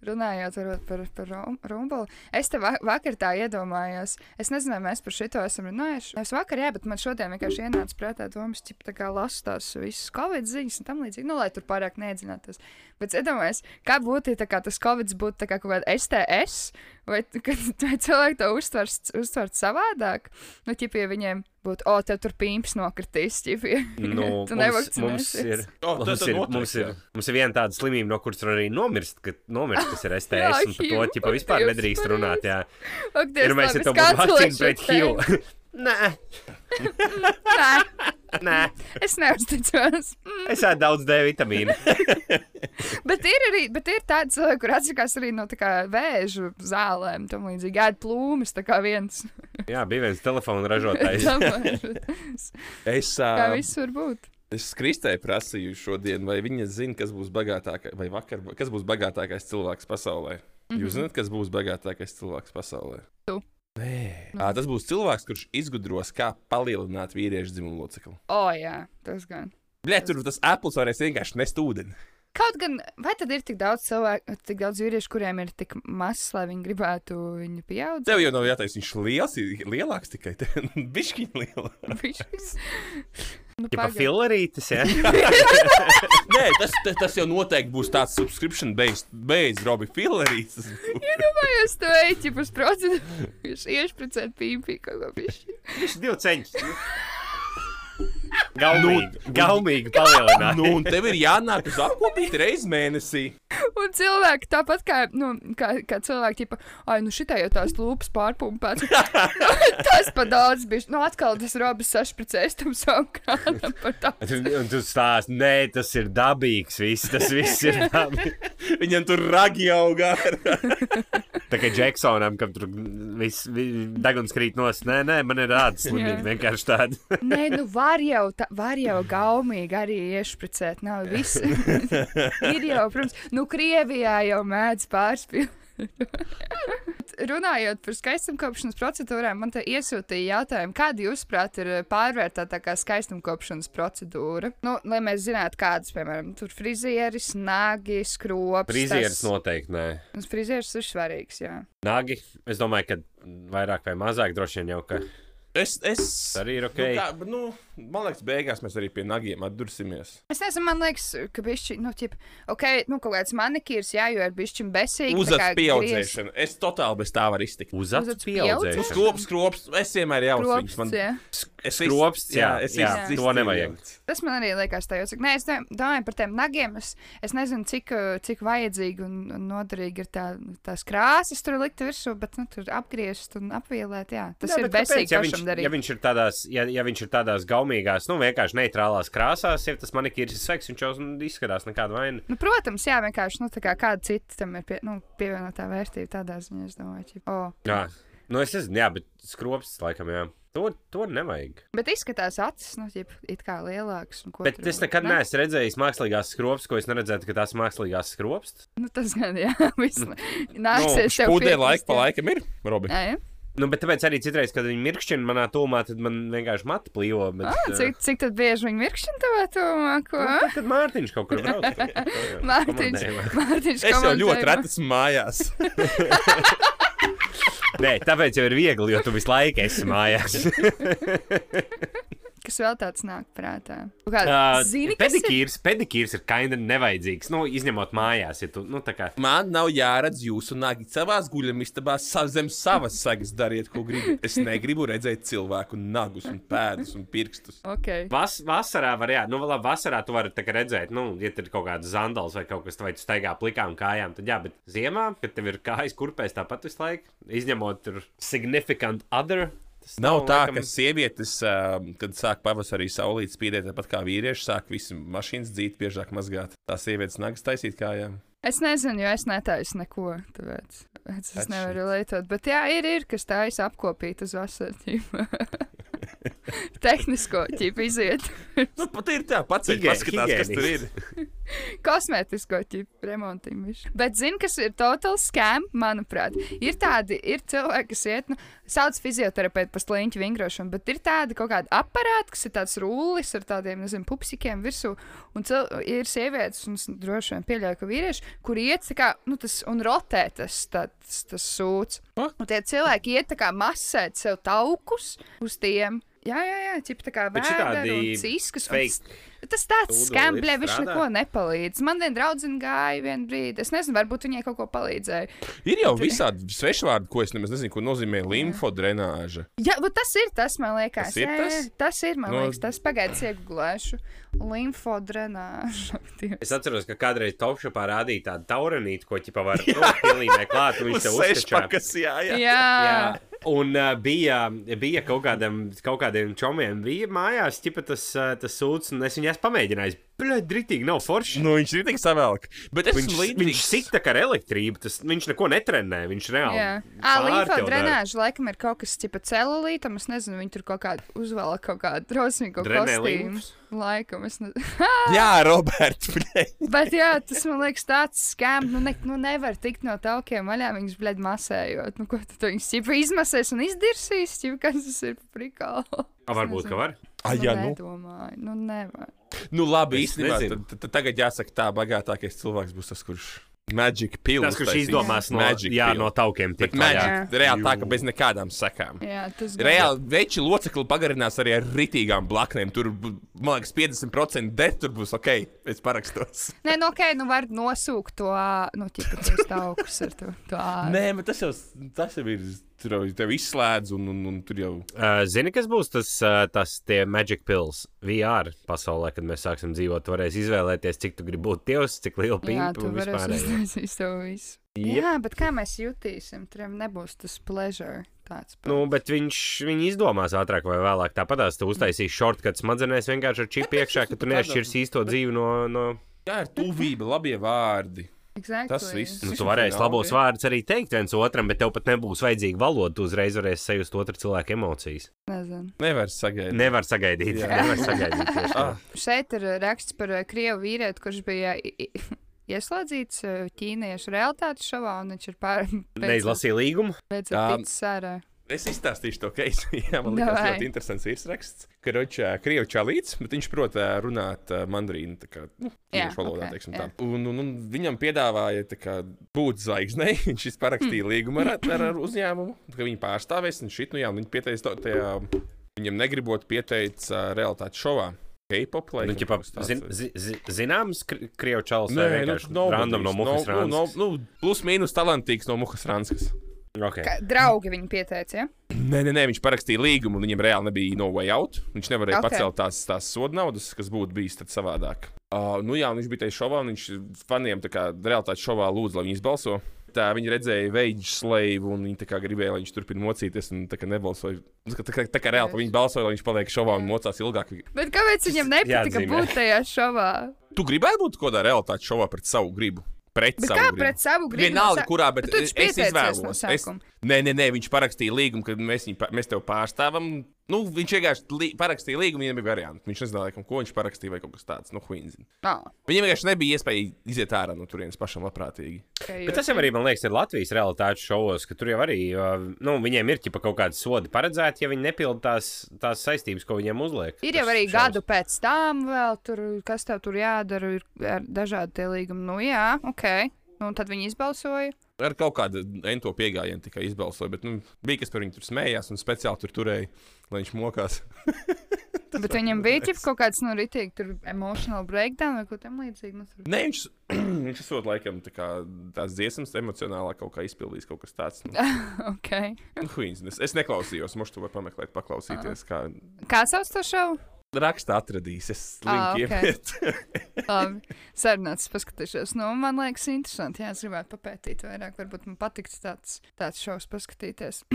Runājot par, par rum- rumbuli, es te va vakar tā iedomājos. Es nezinu, vai mēs par šito esam runājuši. Es vakar, jā, bet man šodien vienkārši ienāca prātā domas, ka tā kā lasu tās visas covid ziņas un tam līdzīgi, nu, lai tur pārāk neiedzinātos. Bet es iedomājos, kā būtu, ja kā tas covid būtu kā kaut kāda STS, vai, kad, vai cilvēki to uztvers, uztvert savādāk. Nu, ja viņiem būtu, o, tev tur pīns nokritīs, ja Nu, tu mums, ir. O, tad- Mums ir, mums, ir, jā. mums ir viena tāda slimība, no kuras var arī nomirst, kad nomirst, kas ir Jā, STS. un par to ķipa vispār nedrīkst runāt. Jā, ir Dievs, mēs labi, ja tev es būtu vakcīna pret. HIV. Nē, Nē, nē, es neuzticos. Mm. es ēdu daudz D vitamīnu. Bet ir arī bet ir tādi cilvēki, kur atsakās arī no tā kā vēža zālēm. Tam līdzīgi ēd plūmus, tā kā viens. Jā, bija viens telefona ražotājs. Es, kā uh, viss var būt. es Kristē prasīju šodien, vai viņa zina, kas būs bagātākais, vai vakar, kas būs bagātākais cilvēks pasaulē. Jūs zināt, kas būs bagātākais cilvēks pasaulē? Tu. Nē, à, tas būs cilvēks, kurš izgudros, kā palielināt vīriešu dzimumu locekli. O, jā, tas gan. Bļā, tur tas Apple varēs vienkārši nest ūdeni. Kaut gan, vai tad ir tik daudz cilvēku, tik daudz vīriešu, kuriem ir tik mazs, lai viņi gribētu viņu pieaugt? Tev jau nav jāteic, viņš ir liels, lielāks tikai bišķiņa lielāks. Nu, Ja filarītis, jā. Nē, tas, tas, jau noteikti būs tāds subscription based, based Robi Fillerīts. Iedomājos, tu ej, ja uz procentu, viņš iešpricēt pīpī kaut ko bišķi. Viņš ir divi ceņš. Gaumīgi, gaumīgi palielināt. Nu, un tev ir jānāk uz apkopīt reizi mēnesī. Un cilvēki tāpat kā, nu, kā, kā cilvēki, tipa, ai, nu šitā jau tās lūpas pārpumpēts. tas pa daudz bija. Nu, atkal tas robis sašpricēs tam savam krānam par tā. Un tu stāsti, nē, tas ir dabīgs. Viss, tas viss ir dabīgs. Viņam tur ragi augā. Tā kā Džeksonam, kam tur viss vi- deguns krīt nos. Nē, nē, man ir rāda slimība. Jā. Vienkārši tāda. Nē, nu var jau, tā, var jau gaumīgi arī iešpricēt. Nav viss. ir jau, protams, nu Krievijā jau mēdz pārspīlēt. Runājot par skaistumkopšanas procedūrām, man te iesūtīja jautājumu, kāda jūsuprāt ir eh, pārvērtētākā skaistumkopšanas procedūra? Nu, lai mēs zinātu, kādas, piemēram, tur frizieris, nagi, skrops. Frizieris noteikti nē. Tas frizieris ir svarīgs, jā. Nagi, es domāju, ka vairāk vai mazāk droši vien jau ka Es, es arī ir ok. Nu, kā, bet, nu, man liekas, beigās mēs arī pie nagiem atdursimies. Es nezinu, man liekas, ka bišķi, nu, tip, ok, nu, kaut kāds manikīrs, jā, jo ir bišķi besīgi. Uzats pieaudzēšana. Es totāli bez tā varu iztikt. Uzats Uzats pieaudzēšana. Skrops, skrops, es vienmēr jau Kropsts, man, jā. es Skrops, jā, es jā, iz- to nevajag. Tas man arī liekas, tā jūtas. Nē, es dom- domāju par tiem nagiem. Es, es nezinu, cik, cik vajadzīgi un, un noderīgi ir tā, tās krāsas tur likt virsū, bet nu, tur apgriezt un apvielēt. Jā, tas Jā, jā, ir besīgi ja viņš, darīt. ja viņš ir tādās, ja, ja viņš ir tādās gaumīgās, nu, vienkārši neitrālās krāsās, ja tas manikīrs ir sveiks, viņš jau nu, izskatās nekādu vainu. Nu, protams, jā, vienkārši nu, tā kā kāda cita tam ir pie, nu, pievienotā vērtība tādā ziņā. Es domāju, ka. Oh. Jā, nu, es nezinu, jā, bet skrops, laikam, jā. To, to nevajag. Bet izskatās acis, nu, it kā lielāks. Bet tur es nekad Ne? neesmu redzējis mākslīgās skrops, ko es neredzētu, ka tās mākslīgās skrops. Nu, tas gan, jā, viss. Nāksies tev Spūdē piekrist, laika pa laikam ir, Robi. Jā, jā. Nu, bet tāpēc arī citreiz, kad viņi mirkšķina manā tūmā, tad man vienkārši mati plīvo. Bet, Ah, eh, cik, cik tad bieži viņi mirkšķina tavā tūmā? Ko? nu, tad, kad Mārtiņš kaut kur brauc. Mārtiņš, Mārtiņš, Es jau ļoti reti esmu mājās. Nē, tāpēc jau ir viegli, jo tu visu laiku esi mājās. Kas vēl tāds nāk prātā? Kā, Uh, zini, kas ir? pedikīrs, pedikīrs ir kaina nevajadzīgs. Nu, izņemot mājās, ja tu, nu, tā kā. Man nav jāredz jūsu nagi savās guļamistabās, sa- zem savas sagas dariet, ko gribat. Es negribu redzēt cilvēku nagus, un pēdas un pirkstus. Okay. Vas, vasarā var, jā, nu, labi, vasarā tu vari redzēt, nu, ja tur ir kaut kāds zandals vai kaut kas tāds, vai tu staigā plikām kājām, tad jā, bet ziemā, kad tev ir kājas kurpēs tāpat visu laiku, izņemot tur significant other. Tas Nav tā, laikam- ka sievietes, ā, kad sāk pavasarī saulīt spīdēt, tāpat kā vīrieši, sāk visu mašīnas dzīt, biežāk mazgāt. Tā sievietes nagas taisīt kājām. Es nezinu, jo es netaisu neko. Tāpēc, tāpēc es Atšķirīgs. nevaru lietot. Bet jā, ir, ir kas taisa apkopīt uz vasaru. ķipa. Tehnisko ķipu iziet. Nu, pat ir tā, pats ir paskatās, kas tur ir. Kosmētisko ķipu remontim. visu. Bet zini, kas ir total scam, manuprāt. Ir tādi, ir cilvēki, kas iet, nu, sauc fizioterapeitu par sliņķu vingrošanu, bet ir tādi kaut kādi aparāti, kas ir tāds rullis ar tādiem, nezinu, pupsikiem virsū. Un cil, ir sievietes, un droši vien pieļauju, ka vīrieši, kur iet kā, nu, tas un rotē tas, tas, tas sūds. Un tie cilvēki iet tā kā masēt sev taukus uz tiem. Jā, jā, jā, ķip tā kā un ciskas. un fake tas- Tas tāds Ūdens skam, ir blē, viņš neko nepalīdz. Man viena draudzene gāja vienu brīdi. Es nezinu, varbūt viņai kaut ko palīdzēja. Ir jau visādi svešvārdi, ko es nemaz nezinu, ko nozīmē limfodrenāža. Jā, bet tas ir tas, man liekas. Tas ir jā, tas? jā, tas ir, man No- liekas, tas pagaidies iegūlēšu. Limfodrenāža. Es atceros, ka kādreiz Topšopā rādīja tādu taurenīti, ko ķipa var pielīmēt klāt, un viņš tev uzskatā. Sešpakas, jā, jā. Jā, Jā, un uh, bija, bija kaut, kādam, kaut kādiem čomiem, bija mājās, ķipa tas, uh, tas sūds, un es viņas pamēģināju. Bļaigi, dritīgi, nav forši. Nu, viņš ir tik savēlk. Bet es Viņš, esmu viņš līdzīgs. sita kā ar elektrību, tas, viņš neko netrenē, viņš reāli. jā. Dara. limfodrenāža laikam ir kaut kas tipa celulītam. Es nezinu, viņi tur kaut kādu uzvēl kaut kādu drosmīgu kostīmu. limfas? Laikam, es nezinu. Jā, Roberts. Bet jā, tas man liekas tāds skām. Nu, ne, nu nevar tikt no taukiem vaļā, viņas blēd masējot. Nu, ko tu to viņas ķipa izmasēs un izdirsīs? Ķipa, kas tas ir? A, varbūt, ka var. Ah, jā, nu. Nedomāju, nu nevar. Nu, labi, īstenībā. Tad, tad tagad jāsaka, tā bagātākais cilvēks būs tas, kurš Magic Pills. Tas, kurš izdomās no, Magic jā, pill. no taukiem. Vaļā. Magic, reāli tā, ka bez nekādām sekām. Jā, tas gan. Reāli veči locekli pagarinās arī ar ritīgām blaknēm. Tur, man liekas, 50% det tur būs ok. Es parakstos. Nē, nu ok, nu var nosūkt to, nu, ķipa, tos taukus ar to. to. Nē, bet tas jau, tas jau ir. Tur jau tev izslēdz, un, un, un tur jau. Uh, zini, kas būs tas, uh, tas tie Magic Pills VR pasaulē, kad mēs sāksim dzīvot? Tu varēsi izvēlēties, cik tu gribi būt tievs, cik liela pīpa un vispār. uztaisīt to visu. Jep. Jā, bet kā mēs jutīsim? Tur jau nebūs tas pleasure tāds. Nu, bet viņš viņi izdomās ātrāk vai vēlāk. Tāpat tās tu uztaisīsi shortcut smadzenēs vienkārši ar čipu iekšā, ka tu neatšķirs īsto dzīvi no. no... Jā, ir tuvība, labie vārdi. Exactly. Tas viss. Nu, tu varēsi labos jā. vārdus arī teikt viens otram, bet tev pat nebūs vajadzīga valoda. Tu uzreiz varēsi sajust otru cilvēku emocijas. Nezinu. Nevar sagaidīt. Nevar sagaidīt. Jā. Nevar sagaidīt. Ah, Šeit ir raksts par uh, krievu vīrieti, kurš bija i- ieslodzīts uh, ķīniešu realitātes šovā, un viņš ir pār... Neizlasīja līgumu. Pēc Jā. tam sērā. Es izstāstīšu to keisu. Jā, man liekas, Davai. ļoti interesants virsraksts. Ka Ročā krievu čalīts, bet viņš prot runāt ā, mandrīnu, tā kā nu, ķīniešu valodā, ok, teiksim jā. tā. Un, un, un viņam piedāvāja tā kā, būt zvaigznei. Viņš parakstīja Hmm. līgumu ar, ar, ar uzņēmumu, ka viņi pārstāvēs. Un šit, nu jā, un viņi pieteica to, tajā, viņam negribot pieteikt uh, realitātes šovā. K-pop Nu, ķipa, zin, zi, zi, zināms, kri- krievu čalis Nē, nu, no, random no muhas no, no, randas. nu, plus mīnus talantīgs no muhas ranskas. Okay. Ka, draugi viņu pieteica, ja? Nē, nē, nē, viņš parakstīja līgumu, un viņam reāli nebija no way out. Viņš nevarēja Ok. okay. pacelt tās, tās sodu naudas, kas būtu bijis savādāk. Uh, nu jā, viņš bija tajā šovā, un viņš faniem tā kā realitātes šovā lūdza, lai viņi izbalso. Tā viņi redzēja veidu slēvu, un viņi tā gribēja, lai viņš turpina mocīties, un tā kā nebalsoja. Nu, Tā kā, tā kā reāli viņi balsoja, lai viņš paliek šovā un mocās ilgāk. Bet kāpēc viņam nepatika jāatzīmē. būt tajā šovā? Tu gribētu būt kaut kādā realitātes šovā pret savu gribu? Pret Bet savu kā gribu. pret savu gribu? Vienalga, Sa- kurā, bet taču es izvēlos. no es, sākuma. nē, nē, nē, viņš parakstīja līgumu, kad mēs, viņu, mēs tevi pārstāvam. Nu, viņš vienkārši li, parakstīja līgumu, viņam bija varianti. Viņš nezināja, laikam, ko viņš parakstīja vai kaut kas tāds. Nu. Oh, Viņam vienkārši nebija iespēja iziet ārā no turienes pašam labprātīgi. okay, Bet tas jau arī, man liekas, ir Latvijas realitātes šovos, ka tur jau arī, nu, viņiem ir ķipa kaut kāda soda paredzēta, ja viņi nepilda tās, tās saistības, ko viņiem uzliek. Ir jau arī šovs. gadu pēc tam, vēl tur, kas tev tur jādara, ir dažādi tie līgumi. Nu, jā, ok. Nu, tad viņi izbalsoja. Ar kaut kādu ento piegājienu tikai izbalsoja, bet nu, bija kas par viņu tur smējās un speciāli tur turēja, lai viņš mokās. Bet viņam bija ķip kaut kāds, nu, ritīgi, tur emotional breakdown vai ko tam līdzīgu. Nu. Nē, viņš, viņš esot laikam tā kā tās dziesmas emocionālā kaut kā izpildījis kaut kas tāds. Nu, ok. nu, huīnzin. es, es neklausījos, možda tu vari pameklēt, paklausīties, kā Kā sauc to šovu? Raksta atradīs. Es linku ok. iemet. Labi, sarunāts, paskatīšos. Nu, man liekas, interesanti. Jā, es gribētu papētīt vairāk. Varbūt man patiks tāds, tāds šovs paskatīties.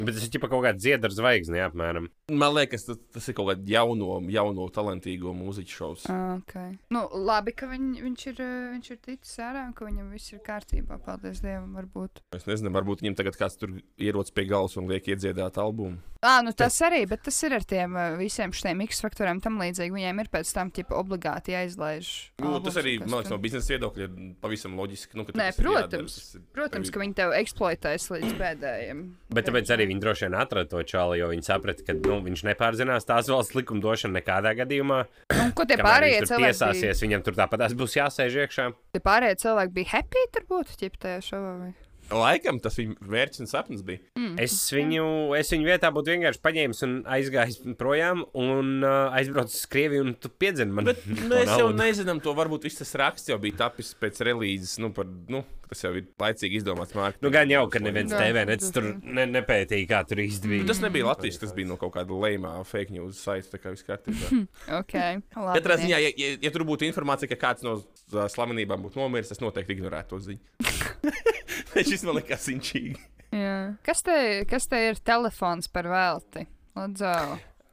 Bet tas ir kaut kāda dziedara zvaigzne, apmēram. Man liekas, tas, tas ir kaut kāds jauno, jauno talantīgo mūziķu šovs. Ah, Okay. Nu, labi, ka viņ, viņš, ir, eh, viņš ir ticis ārā un ka viņam viss ir kārtībā. Paldies Dievam, varbūt. Es nezinu, varbūt viņam tagad kāds tur ierodas pie galvas un liek iedziedāt albumu. Ah, nu tas arī, bet tas ir ar tiem eh, visiem šiem X faktoriem tam līdzīgi. Viņiem ir pēc tam tipa obligāti jāizlaiž. Nu, albums tas arī, man liekas, no biznesa viedokļa ir pavisam loģiski. Nu, Nē, protams. jādara, Protams, ka viņi tev eksploatēs līdz pēdējiem. Bet tāpēc arī viņi droši vien atrada to čāli, jo viņi saprata, ka nu, viņš nepārzinās tās valsts likumdošanu nekādā gadījumā. Un ko tie pārējie tur cilvēki? Bija, Tiesāsies, viņam tur tāpat būs jāsēž iekšā. tie pārējie cilvēki bija happy, turbūt, ķip tajā šovā. Vai? Laikam tas viņa mērķis un sapnis bija. Mm. Es viņu, es viņu vietā būtu vienkārši paņēmis un aizgājis projām un uh, aizbraucis uz Krieviju un tu piedzini man. Bet to mēs jau nezinām, to varbūt viss tas raksts jau bija tapis pēc relīzes. Nu, par, nu, tas jau ir laicīgi izdomāts mārketinga. Nu, gan jau, ka neviens TV nec tur ne, nepētīja, kā tur īsti bija. Tas nebija Latvijas, tas bija no kaut kāda lēmā fake news saita, tā kā viss kārtībā. Ok, labi. Katrā ziņā, ja, ja, ja tur būtu informācija, ka kāds no uh, slavenībām būtu nomiris, es noteikti ignorētu to ziņu. Šis man liekas inčīgi. Jā. Kas te, kas te ir telefons par velti? Lūdzu.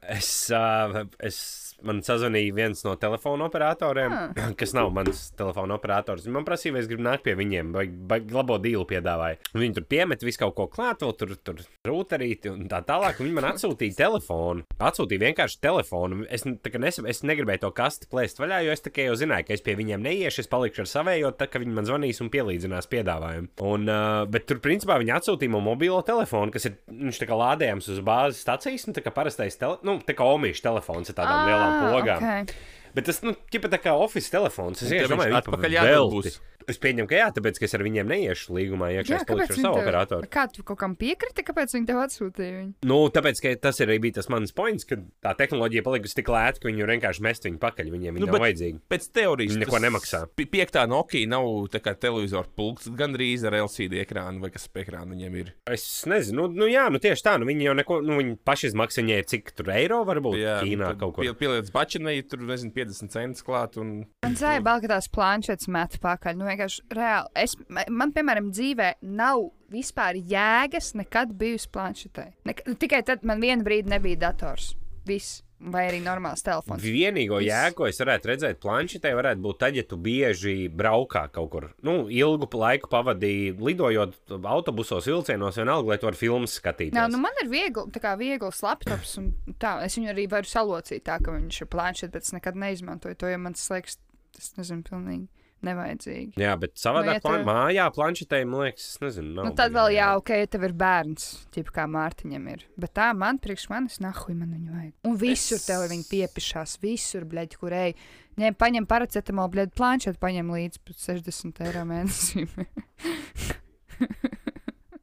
Es, uh, es man sazvanīja viens no telefona operatoriem, Ah. kas nav mans telefona operators. Man prasīja, vai es gribu nākt pie viņiem, vai, vai labo dīlu piedāvāja. Viņi tur piemet visu kaut ko klāt, vēl tur, tur rūtarīti un tā tālāk. Viņi man atsūtīja telefonu. Atsūtīja vienkārši telefonu. Es, nes, es negribēju to kasti plēst vaļā, jo es tikai jau zināju, ka es pie viņiem neiešu, es palikšu ar savējo, tā ka viņi man zvanīs un pielīdzinās piedāvājumu. Un, uh, bet tur principā viņi atsūtīja man mobilo telefonu, kas ir viņš tā kā lādējams uz bāzes stācijas, un tā kā parastais, tele, nu, tā kā omīšu telefons ar tādām lielām pogām. Ah, Okay. Bet tas, nu, tā kā oficiāls telefons. Es domāju, viņi atpakaļ būs. Es pieņemu, ka jā, tāpēc, ka es ar viņiem neiešu līgumā. Jā, es palikšu ar savu tev- operatoru. Kā tu kaut kam piekriti, kāpēc viņi tev atsūtīja viņu? Nu, tāpēc, ka tas arī bija tas mans points, ka tā tehnoloģija palikusi tik lēta, ka viņi vienkārši mest viņu pakaļ. Viņiem Nu, nu, nav bet- vajadzīgi. Pēc teorijas Viņi neko nemaksā. pi- Piektā Nokia nav tā kā televizora pulks, gandrīz ar LCD ekrānu vai kas pie ekrāna viņiem ir. Es nezinu, nu, nu jā, nu tieši tā. Nu, viņi jau neko, nu, viņi paši izmaksā viņai cik tur eiro varbūt Jā, Ķīnā tad kaut kur. pie- Pieliec bačinai, tur nezinu, 50 centus klāt. Un... Man zāja bail, ka tās planšetes met pakaļ. Nu, vienkārši reāli. Es, man, piemēram, dzīvē nav vispār jēgas nekad bijusi planšetē. Nek tikai tad man vienu brīdi nebija dators. Viss. Vai arī normāls telefons. Vienīgo jēgu, ko es varētu redzēt, planšetē, varētu būt tad, ja tu bieži braukā kaut kur. Nu, ilgu laiku pavadīji lidojot autobusos, vilcienos, vienalga, lai tu varētu filmas skatīties. Jā, nu man ir viegli, tā kā viegls laptops, un tā. Es viņu arī varu salocīt tā, ka viņš ir planšets, bet es nekad neizmantoju to, jo man tas liekas, tas nezinu, pilnīgi nevajadzīgi. Jā, bet savādāk Nu, ja plan tev- mājā planšetē, man liekas, es nezinu. nav Nu, tad vēl jā, ok, ja tev ir bērns, tīpa kā Mārtiņam ir. Bet tā man priekš manis nahuj man viņu vajag. Un visur Es- tev viņi piepišās, visur, bļaļ, kur ej. Ņem, paņem paracetamolu, bļaļ, planšetu, paņem līdzi pat 60 eiro mēnesī.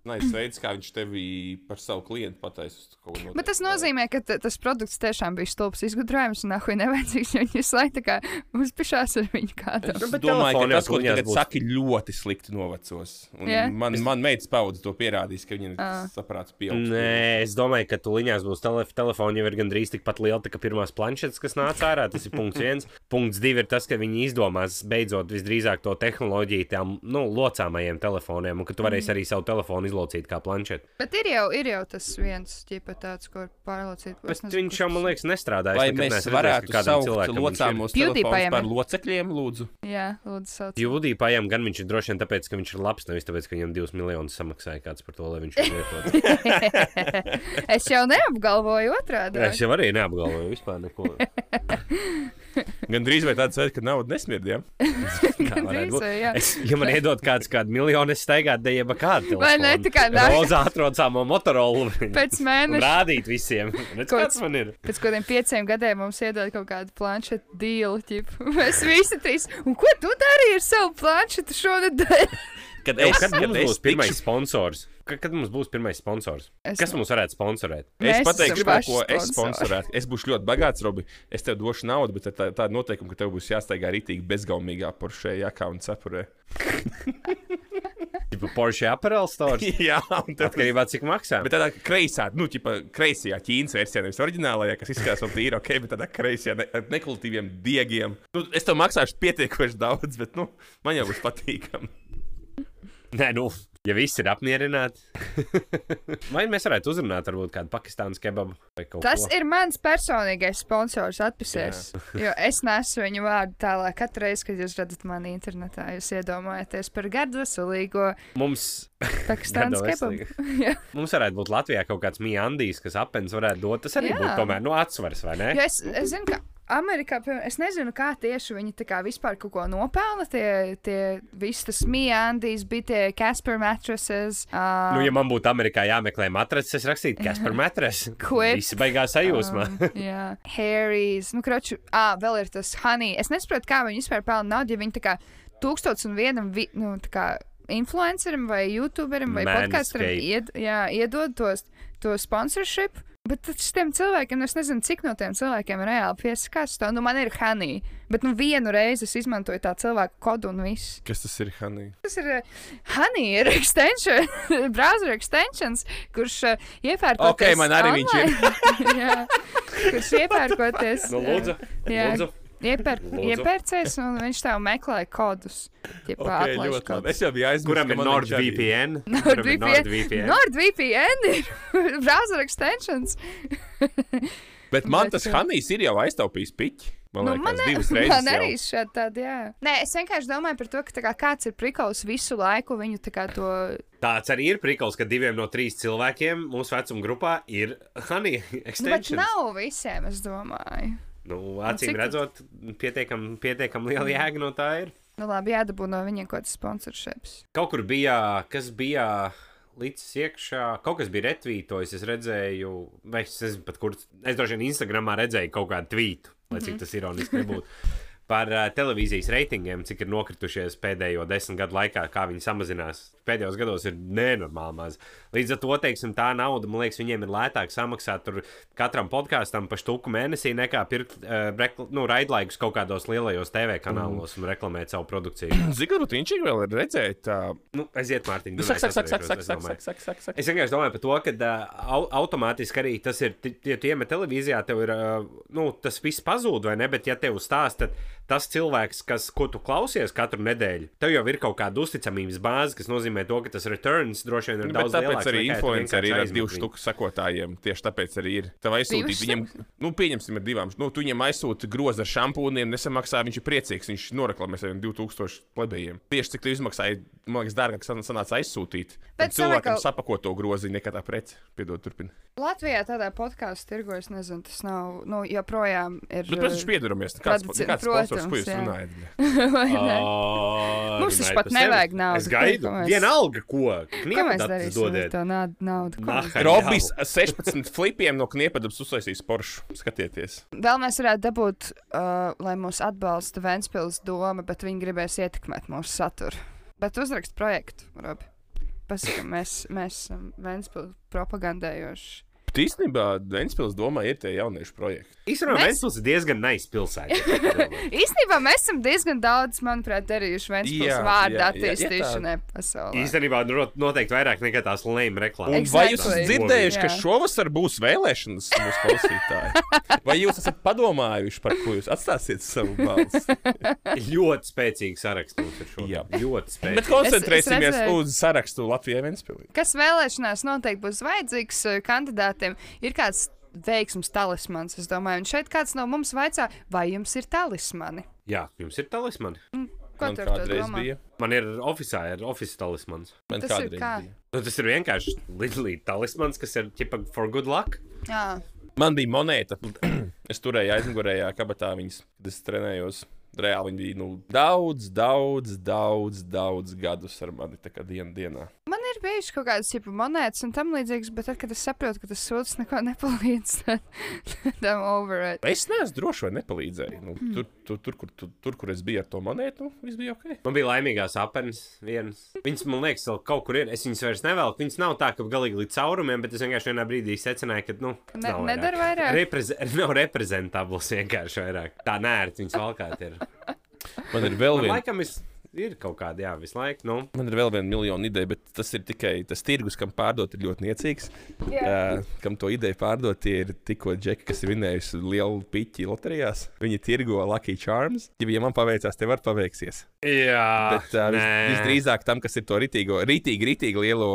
Nē, es veids, kā viņš tevi par savu klientu pataisa. Bet tas nozīmē, ka tas produkts tiešām bija stulbs izgudrojums un nahuj nevajadzīgs, jo viņi visu laiku tā kā uzpišās ar viņu. Es Nu, bet domāju, ka tas, ko kliņās tagad saki, ļoti slikti novecos. Un Jā? Man, man meitas paudze to pierādīs, ka viņa Ā. saprāts pieaugusi. Nē, es domāju, ka tuliņās būs tele telefoni jau ir gandrīz tikpat liela, tā kā pirmās planšetes, kas nāca ārā. Tas ir punkts viens. Punkts divi ir tas, ka viņi izdomās beidzot visdrīzāk to tehnoloģiju tām nu, locāmajiem telefoniem, un ka tu varēsi arī savu telefonu izlocīt kā planšeti. Bet ir jau, ir jau tas viens, ķipa tāds, ko pārlocīt. Bet viņš jau, man liekas, nestrādāja. Vai mēs varētu saukt locāmos telefonus par locekļiem, lūdzu? Jā, lūdzu, sauc. Jūdī paņem, gan viņš ir droši vien tāpēc, ka viņš ir labs, nevis tāpēc, ka viņam divus miljonus samaksāja kāds par to, lai viņš to lietotu. es jau neapgalvoju otrādi. es jau arī neapgalvoju vispār neko. Gan drīz vai tāds veids, ka nauda nesmird, ja? Kā varētu Drīz vai, jā. Es, ja man iedod kāds kādu miljonu, es staigātu dejaba kādu. Vai ne, kā nāk- Rozā atrodsāmo Motorola. Pēc mēneša. rādīt visiem. Redz, Kaut- kāds man ir? Pēc kādiem pieciem gadiem mums iedod kaut kādu planšetu dealu. ķipu. Mēs visi trīs. Un ko tu darīji ar savu planšetu šonadēļ? Kad es, kad kad mums es būs pirmais tikšu- sponsors? Kad, kad mums būs pirmais sponsors? Es Kas mums varētu sponsorēt? Es Mēs pateikšu, par paši ko es sponsori. sponsorētu. Es būšu ļoti bagāts, Robi. Es tev došu naudu, bet tā, tāda noteikuma, ka tev būs jāsteigā rītīgi bezgaumīgā poršē, jakā un cepurē. Tipa Porsche Apparel Stores? Jā, un tad Atkarībā cik maksā. Bet tādā kreisā, nu, ķipa, kreisajā ķīnas versijā, nevis oriģinālajā, kas izskatās vēl tīri ok, bet tādā kreisajā, ne, ar nekvalitatīviem diegiem. Nu, es tev maksāšu pietiekoši daudz, bet, nu, man jau būs patīkami. Nē, nu, ja viss ir apmierināti. Vai mēs varētu uzrunāt varbūt kādu pakistānas kebabu vai kaut Tas ko? ir mans personīgais sponsors, atpūsies. Jo es nesu viņu vārdu tālāk. Katru reizi, kad jūs redzat mani internetā, jūs iedomājaties par gardu veselīgo Mums, Pakistānas Gardo kebabu. Mums varētu būt Latvijā kaut kāds Mīandijs, kas apens varētu dot. Tas arī Jā. būtu tomēr no atsvars, vai ne? Jo es, es zinu, ka Amerikā, piemēram, es nezinu, kā tieši viņi kā vispār kaut ko nopelna. Tie, tie visi tas Mīandijas bija tie Casper mattresses. Uh, Nu, ja man būtu Amerikā jāmeklē matracis, es rakstītu, kas par matraci. Quip. Visi beigās sajūsmā. Um, jā, Harry's. Nu, kroču, ah, vēl ir tas Honey. Es nesaprotu, kā viņi vispār pelna naudu, ja viņi tā kā tūkstots un vienam, vi, nu, tā kā influencerim vai youtuberim vai podkāsturim ied, jā, iedod tos, to sponsorship. Bet tad šiem cilvēkiem, es nezinu, cik no tiem cilvēkiem reāli piesakās to. Nu, man ir Honey, bet nu vienu reizi es izmantoju tā cilvēku kodu un viss. Kas tas ir, Hanī? Tas ir uh, Honey, ir extension, browser extensions, kurš uh, iepērkoties. Ok, man arī viņš ir. jā, kurš iepērkoties. Nu, lūdzu, Jā. Iepēr, iepērcies, un viņš tev meklē kodus. Ģipā, Ok, atlaiž ļoti labi. kodus. Es jau biju aizmirsis. Kuram ir NordVPN? NordVPN. NordVPN ir browser extensions. Bet man Bet, tas. Hanijs ir jau aiztaupījis piķi. Man Nu, liekas, man, divas ne- reizes. man arī šādi tādi, jā. Nē, es vienkārši domāju par to, ka tā kā, kāds ir prikals visu laiku viņu tā kā to. Tāds arī ir prikals, ka diviem no trīs cilvēkiem mūsu vecuma grupā ir honey Nu, bet nav visiem, es domāju. Nu, acīm redzot, pietiekami pietiekam liela jēga no tā ir. Nu, labi, jādabū no viņiem kaut kāds sponsorships. Kaut kur bija, kas bija līdz iekšā, kaut kas bija retvītojis. Es redzēju, vai es nezinu, pat kur. Es droši vien Instagramā redzēju kaut kādu tvītu, lai cik tas ironiski nebūtu. Par uh, televīzijas reitingiem, cik ir nokritušies pēdējo desmit gadu laikā, kā viņi samazinās. Pēdējos gados ir nenormāli maz. Līdz ar to, teiksim, tā nauda, man liekas, viņiem ir lētāk samaksāt katram podkāstam pa štuku mēnesī, nekā pirkt uh, rekl nu, raidlaikus kaut kādos lielajos TV kanālos un reklamēt savu produkciju. Zini, varbūt viņš ir vēl redzējis. Tā... Nu, aiziet, Mārtiņ, Nu, saka, saka, saka, saka, saka, saka, saka, saka. Es vienkārši domāju par to, ka uh, au automātiski arī tas ir, ja tu iemet televīzijā, tev ir, uh, nu, tas viss pazūd, vai ne? Bet, ja tev stāsta, tad tas cilvēks, kas, ko tu klausies katru nedēļu, tev jau ir kaut kāda uzticamības bāze, kas nozīmē to, ka tas returns droši vien ir Nu, Bet daudz tāpēc lielāks. arī ja tu influenceri ir ar divu štuku sekotājiem. Tieši tāpēc arī ir. Tev aizsūtīt viņam, nu, pieņemsim, ar divām. Nu, tu viņam aizsūti grozu ar šampūniem, nesamaksā, viņš ir priecīgs. Viņš noreklamē saviem 2000 plebejiem. Tieši cik tu izmaksāji, man liekas, dārgāk san- sanāca aizsūtīt. Bet cilvēkam sanāk, sapakot to grozi nekā tā prece. Piedod, turpini. Latvijā tādā podkāstu tirgo es nezinu, tas nav, nu, joprojām ir. Bet, protams, pieduramies. Kāds, Tradici- kāds protams, ko jūs jā. runājat. Ne? Ā, Mums taču pat nevajag naudu. Es gaidu. Mēs- Vienalga, ko. Ko mēs darīsim dodiet. naudu? Ko mēs- Robijs 16 flipiem no kniepadabas uzsaisīs poršu. Skatieties. Vēl mēs varētu dabūt, uh, lai mūs atbalsta Vēnspils doma, bet viņi gribēs ietekmēt mūsu saturu. Bet uzrakst projektu, Robi. Pasaka, mēs, mēs esam Vēnspils propagandējoši. Bet īstenībā Ventspils domā, ir tie jauniešu projekti. Īstenībā Mēs- Ventspils ir diezgan nice pilsēta. Īstenībā mēs esam diezgan daudz, manuprāt, darījuši Vēnspils Jā, vārdu attīstīšanai pasaulē. Īstenībā no- noteikti vairāk nekā tās lēma reklāmas. vai jūs Exactly. esat dzirdējuši, ka šovasar būs vēlēšanas mūsu klausītāji? Vai jūs esat padomājuši, par ko jūs atstāsiet savu balsi? Ļoti spēcīgs saraksts mums ir šodien. Jā. Ļoti Bet spēcīgs. koncentrēsimies Es- es redzēju- uz sarakstu Latvijai Ventspilī. Kas vēlēšanās noteikti būs vajadzīgs eh, kandidātiem, ir kāds veiksms talismans. Es domāju, un šeit kāds no mums vaicā, vai jums ir talismani? Jā, jums ir talismani. Ko Man tu ar to kādreiz bija. Man ir oficiāli ir oficiāls talismans. Man Tas ir kā? bija. Nu, tas ir vienkārši līdzīgs talismans, kas ir tipa for good luck. Jā, Man bija monēta. es turēju aizmugurējā kabatā viņas, kad es trenējos. Reāli viņi bija nu, daudz, daudz, daudz, daudz gadus ar mani dienā. man ir bijuši kaut kādas tipu monētas un tam līdzīgas, bet tad, kad es saprotu, ka tas sūds neko nepalīdz, tad tam over it. Es neesmu drošs, vai nepalīdzēju. Nu, tur, tur, tur, kur, tur, tur, kur es biju ar to monētu, viss bija ok. Man bija laimīgās apenes vienas. Viņas, man liekas, vēl kaut kur ir. Es viņas vairs nevelku. Viņas nav tā, ka galīgi līdz caurumiem, bet es vienkārši vienā brīdī secināju, ka, nu, Ne- nav nedara vairāk? Repreze nav reprezentabls vienkārši vairāk. Tā nērti viņas valkāt ir. Man ir vēl viena. Ir kaut kāda, jā, visu laiku. Nu. Man ir vēl viena miljona ideja, bet tas ir tikai tas tirgus, kam pārdot, ir ļoti niecīgs. Uh, kam to ideju pārdot, tie ir tikko džeki, kas ir vinējuši lielu piķi loterijās. Viņi tirgo Lucky Charms. Ja viņiem paveicās, tev var paveiksies. Jā, Bet uh, vis, visdrīzāk tam, kas ir to ritīgo, ritīgi, ritīgi lielo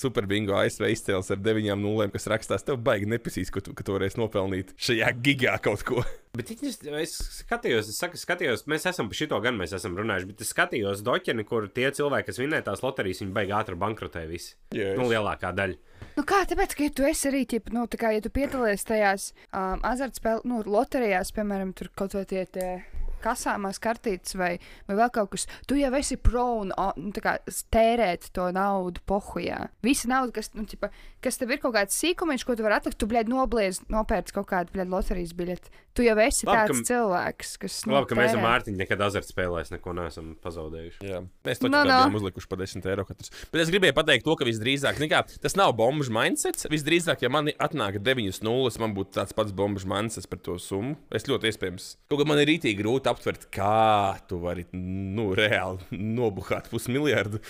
superbingo ASV izcēlis ar deviņām nulēm, kas rakstās, tev baigi nepasīs, ka tu, ka tu varēsi nopelnīt šajā gigā kaut ko. Bet es skatījos, es saku, skatījos, mēs esam par šito gan mēs esam runājuši, bet es skatījos doķeni, kur tie cilvēki, kas vinēja tās loterijas, viņi baigi ātri bankrotē visi. Yes. Nu, lielākā daļa. Nu kā, tāpēc, ka ja tu esi arī, ķip, nu, tā kā, ja tu piedalies tajās um, azartspēlēs, nu, loterijās, piemēram, tur kaut vai tie, tie kasāmās kartītes vai, vai vēl kaut kas, tu jau esi pro un nu, tā kā tērēt to naudu pohujā. Visa nauda, kas, nu, ķipa, kas tev ir kaut kāds sīkumiņš, ko tu vari atlikt, tu, bļēd, nobliez, nopērc kaut kādu, bļēd, loterijas biļeti. Tu jau esi Labi, tāds ka- cilvēks, kas. nu, Labi, ka mēs ar. Mārtiņu nekad azartspēlēs neko neesam pazaudējuši. Jā, mēs to No, no, no. bijām uzlikuši par 10 eiro katrs. Bet es gribēju pateikt to, ka visdrīzāk, kā, tas nav bombuļs mindsets. Visdrīzāk, ja man atnāk 9 nulles, man būtu tāds pats bombuļs mindsets par to summu. Es ļoti iespējams. Kaut kā man ir rītīgi grūti aptvert, kā tu vari, nu, reāli nobuhāt pusmiljardu.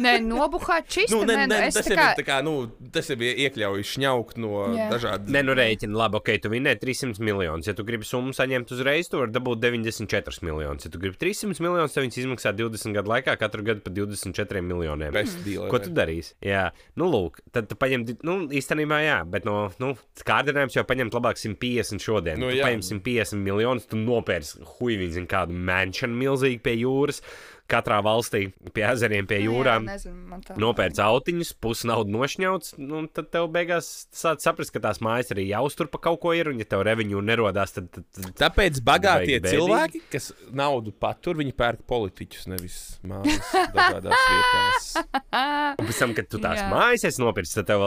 Nē, nobuhāt čist. Nu, ne, nē, nu, ne, es tas tā jau kā. ir tā kā, nu, tas jau ir iekļauj šņaukt no Jā. dažādiem. Nē, nu rēķina, labi, ok, tu vinēji 300 miljonus. Ja tu gribi summu saņemt uzreiz, tu vari dabūt 94 miljonus. Ja tu gribi 300 miljonus, tad viņas izmaksā 20 gadu laikā, katru gadu par 24 miljoniem. Deal, Ko vai tu ne? darīsi? Jā, nu, lūk, tad tu paņem, nu, īstenībā, jā, bet no, nu, kārdinājums jau paņemt labāk 150 šodien. Nu, tu paņem 150 miljonus, tu nopērci huīviņu, zin, kādu manšanu milzīgi pie jūras, katrā valstī pie ezeriem, pie jūrām. Nu tā. Nopērts autiņus, pusi naudas nošņauts, nu, tad tev beigās sāc saprast, ka tās mājas arī jāuztur pa kaut ko ir, un ja tev revenue nerodās, tad, tad, tad Tāpēc bagātie cilvēki, kas naudu patur, viņi pērk politiķus, nevis mājas dažādās vietās. Un pēc tam, kad tu tās Jā. mājas esi nopircis, tad tev,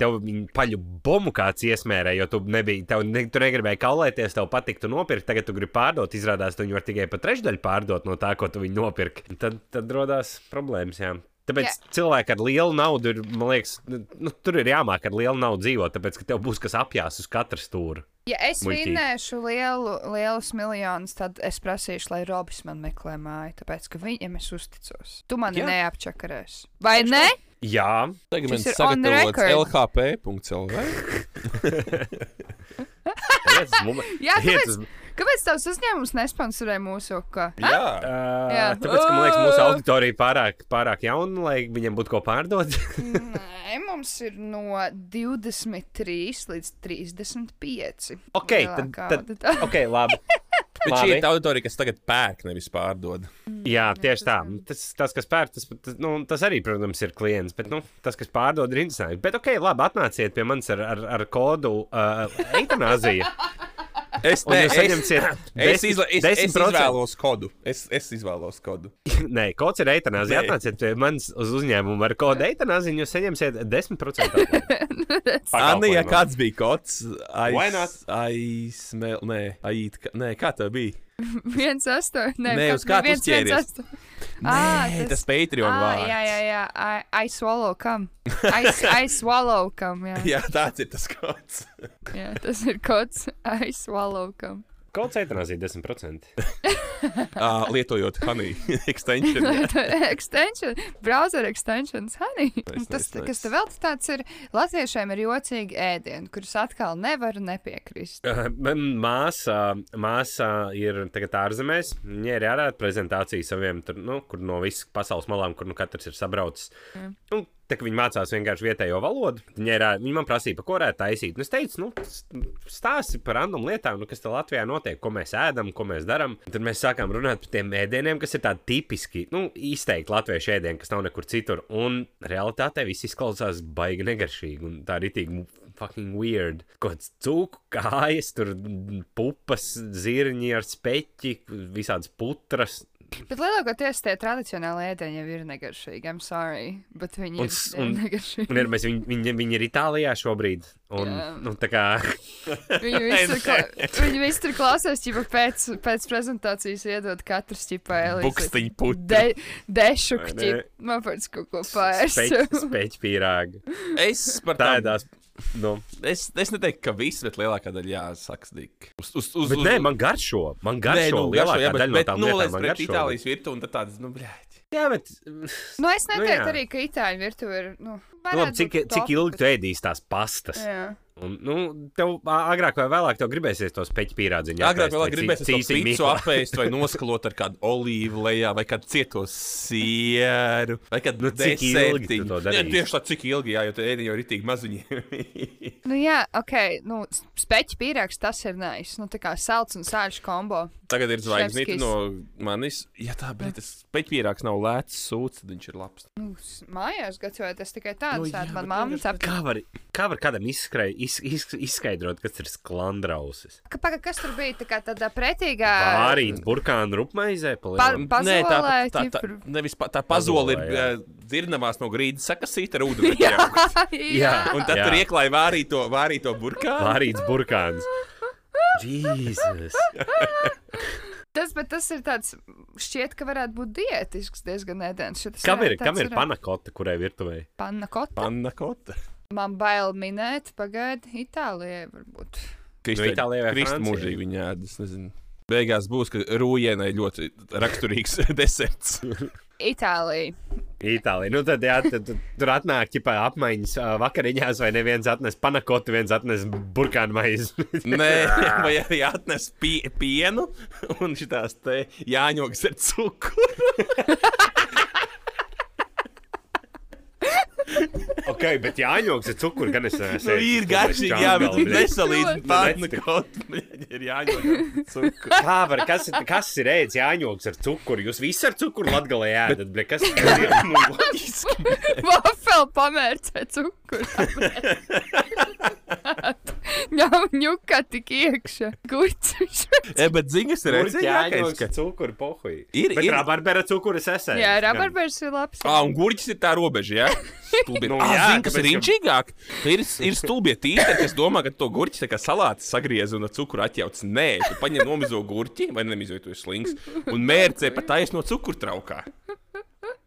tev viņa paļu bombu kāds iesmērē, jo tu, nebija, tev, ne, tu negribēji kaulēties, tev patiktu nopirkt, tagad tu gribi pārdot, izrādās, tu viņu var tikai pa trešdaļu pārdot no tā, ko tu viņu nopirki. Tad, tad rodās problēmas, jā. Tāpēc Jā. yeah. cilvēki ar lielu naudu ir, man liekas, nu, tur ir jāmāk ar lielu naudu dzīvot, tāpēc, ka tev būs kas apjās uz katra stūra. Ja es Muļķīgi. vinnēšu lielu, lielus miljonus, tad es prasīšu, lai Robs man meklē māju, tāpēc ka viņam es uzticos. Tu mani Jā. neapčakarēsi. Vai ne? Jā, on sagatavots iet uz mum- Jā, iet kāpēc, tavs uzņēmums nesponsorē mūsu ko? Jā, Uh, Jā. tāpēc, ka man liekas, mūsu auditorija pārāk, pārāk jauna, lai viņiem būtu ko pārdot. Nē, mums ir no 23 līdz 35. ok, tad, tad, auditorija. ok, labi. bet Labi. šī ir tā auditorija, kas tagad pērk, nevis pārdod. Jā, tieši tā. Tas, tas kas pērk, tas, tas, nu, tas arī, protams, ir klients. Bet nu, tas, kas pārdod, ir interesanti. Bet, ok, labi, atnāciet pie manis ar, ar, ar kodu uh, eitanāzija. Es, saņemsiet es, es, izla, es, es 10%. izvēlos kodu. Es, es izvēlos kodu. Nē, kods ir eitanāzija. Atnāciet pie manis uz uzņēmumu ar kodu eitanāziju, jūs saņemsiet 10% atlaidi. Anija, kāds bija kods? Why not? Aizsmēl, nē, ka- nē, kā tā bija? viens astoņi. Nē, Nē, uz kā tu uzķēries? Ah, Nē, tas Patreon Ah, vārds. jā, jā, jā. I, I swallow come. I, I swallow come. Jā. Jā, tāds ir tas kods. jā, tas ir kods. I swallow come. Kods eitanāzija 10%. uh, lietojot Honey extension. extension, browser extensions, honey. Un Nice, tas, nice, nice. kas te vēl tāds ir, latviešiem ir jocīgi ēdieni, kurus atkal nevaru nepiekrist. Uh, Man māsa, māsa ir tagad ārzemēs. Viņai ir jārāda prezentācija saviem, tur, nu, kur no visas pasaules malām, kur nu katrs ir sabraucis. Mm. Nu, Tā kā viņi mācās vienkārši vietējo valodu, viņa, ir, viņa man prasīja, par ko varētu taisīt. Un es teicu, nu, stāsti par random lietām, nu, kas te Latvijā notiek, ko mēs ēdam, ko mēs darām. Tad mēs sākām runāt par tiem ēdieniem, kas ir tādi tipiski, nu, izteikti latviešu ēdieni, kas nav nekur citur. Un realitātē viss izklausās baigi negaršīgi un tā ritīgi fucking weird. Kāds cūku kājas, tur pupas, zirņi ar speķi, visādas putras. Bet lielākoties tie tradicionāli ēdieni jau ir negaršīgi. I'm sorry, bet viņi Un ir, un- negaršīgi. Un ir, mēs, viņi, viņi, viņi ir Itālijā šobrīd. Un, nu, tā kā Viņi visi tur, kla- viņi visi tur klausās, ja pēc, pēc prezentācijas iedod katru stipēli. Bukstiņu putu. De, dešu kķip. Man pēc kaut ko pārs. speķi, speķi pīrāgi. Es par Tā tādām. Nu. Es, es neteiktu, ka viss, bet lielākā daļa jāsaka stīk. Uz, uz, uz, Bet uz, nē, man garšo. Man Nē, garšo. nu, garšo, jā, bet, daļa no bet nu, liec man pret. Itālijas virtu un tad tāds, nu, bļēķi. Jā, bet. Nu, es Nu, neteiktu jā. arī, ka itāļu virtuve ir. Nu, Nu, labi, cik, būt cik top, ilgi bet- tu ēdīsi tās pastas? Jā. Un, nu, tev agrāk vai vēlāk tev gribēsies tos peķu pīrādziņus. Agrāk vēl gribēs to pīci apēst vai noskalot ar kādu olīvu lejā vai kādu cieto sieru vai kādu Nu, cik ilgi tu to Jā, darīsi? tieši tā, cik ilgi, jā, jo te ēdi jau ir tik maziņi. Nu, jā, ok. Nu, speķi pīrāgs tas ir nice. Nu, tā kā salds un sāļš kombo. Tagad ir zvaigznīte no manis. Ja tā, bet tas peķpīrāgs nav lēts sūds, tad viņš ir labs. Nu, mājās gatavoties tikai tādu Nu, jā, Man mamma tap. Kā var, kā var kādam izskrei, iz, iz, izskaidrot, kas ir sklandrausis? Ka, paga, kas tur bija? Tā tādā pretīgā. Vārīts burkānu rupmaizē, Pa-. Pazolē, Nē, tā, tā, tā, ķipru. nevis pa, tā pazola ir jā. dzirdamās no grīdas sakasīta ar ūdeni. Jā, Jā. Un tad Jā. tur ieklāja vārīto, vārīto burkānu. Vārīts burkāns. Jēzus! Tas, bet tas ir tāds, šķiet, ka varētu būt diētisks diezgan ēdiens. Kam ir, kam ir varētu- panakota, kurai virtuvē? Panna kota. Man bail minēt, pagaidi, Itālijai varbūt. Nu, Itālijā vai Krist Francijā? mūžīgi viņa ēdas, nezinu. Beigās būs, ka rūjienai ļoti raksturīgs deserts. Itālija. Itālijā. Nu, tad, jā, tad, tur atnāk ķipā apmaiņas ā, vakariņās, vai neviens atnes panakotu, viens atnes burkānu maizi. Nē, vai arī atnes pie, pienu un šitās te jāņogas ar cukuru. ok, bet jāņoks ar cukuru, gan es neesmu. Nu, ir garšīgi, jā, bet Nu, nec- kotu. bļaļ, Ir cukuru. Kā var, kas, ir- kas ir ēdis jāņoks ar cukuru? Jūs visi ar cukuru latgalē ēdat, bet kas ir? Nu, loģiski. Vafeli pamērcē cukuru. Ņem ņukā tik iekšā. Guļķis. E, bet ziņas ir jāņoks ka cukuru pohuji? Ir- Bet ir- rabarbera cukuru es esmu. Jā, rabarbers ir labs. Ā, un gurķis ir tā robeža, jā? Stulbi. Nu, jā, zin, kas ir inčīgāk? Ir, ir stulbie tīri, kas domā, ka to gurķi tā kā salāti sagriez un cukuru atjauc. Nē, tu paņem nomizo gurķi, vai nemizo, tu esi slings, un mērcē pa taisno cukuru traukā.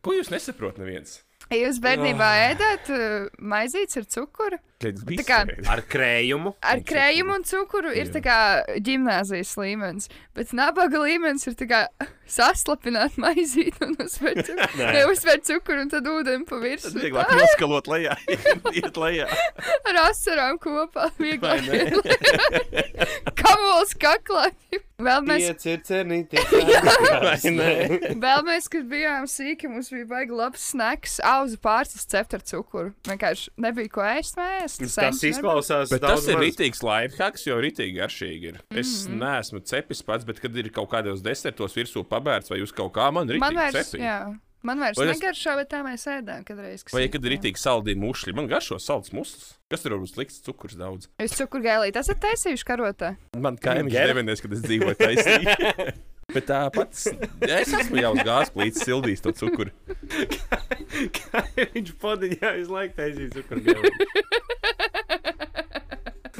Ko jūs nesaprotat neviens? Jūs bērnībā ēdāt uh, maizītes ar cukuru? Kā- Ar krējumu. Ar krējumu un cukuru ir tā kā gimnāzijas līmenis, bet nabaga līmenis ir tā kā saslapināt maizīti un uzsvērt cukuru. Ne, uzsvērt cukuru un tad ūdeni pa Tas virsmu. vieglāk noskalot lejā, iet lejā. Ar asarām kopā. Vieglāk. ne? Kamols kaklā. Vēl mēs, Pieci ir cernīti. Vēl mēs, kad bijām sīki, mums bija baigi labs snacks, auzu pārcis cept ar cukuru. Vienkārši nebija ko ēst mājās. Tas izklausās Bet tas ir rītīgs lifehacks, jo rītīgi garšīgi ir. Es mm -hmm. neesmu cepis pats, bet kad ir kaut kādos desertos virsū pabērts vai uz kaut kā, man ir Man rītīgi vairs, cepīgi. jā. Man vairs Vai tas- negaršo, bet tā mēs ēdām kādreiz. kas Vai ir, kad ir jā. itīgi saldīgi mušļi, man garšo salds muslis. Kas tur var būt slikts? Cukurs daudz. Jūs cukurgēlīt esat taisījuši karotē? Man kaimiņš nevienais, kad es dzīvoju taisnīgi. Bet tā pats, ja es esmu jau uz gāzes plīts, sildījis to cukuru. Kā viņš podiņā visu laiku taisīs cukurgēlu?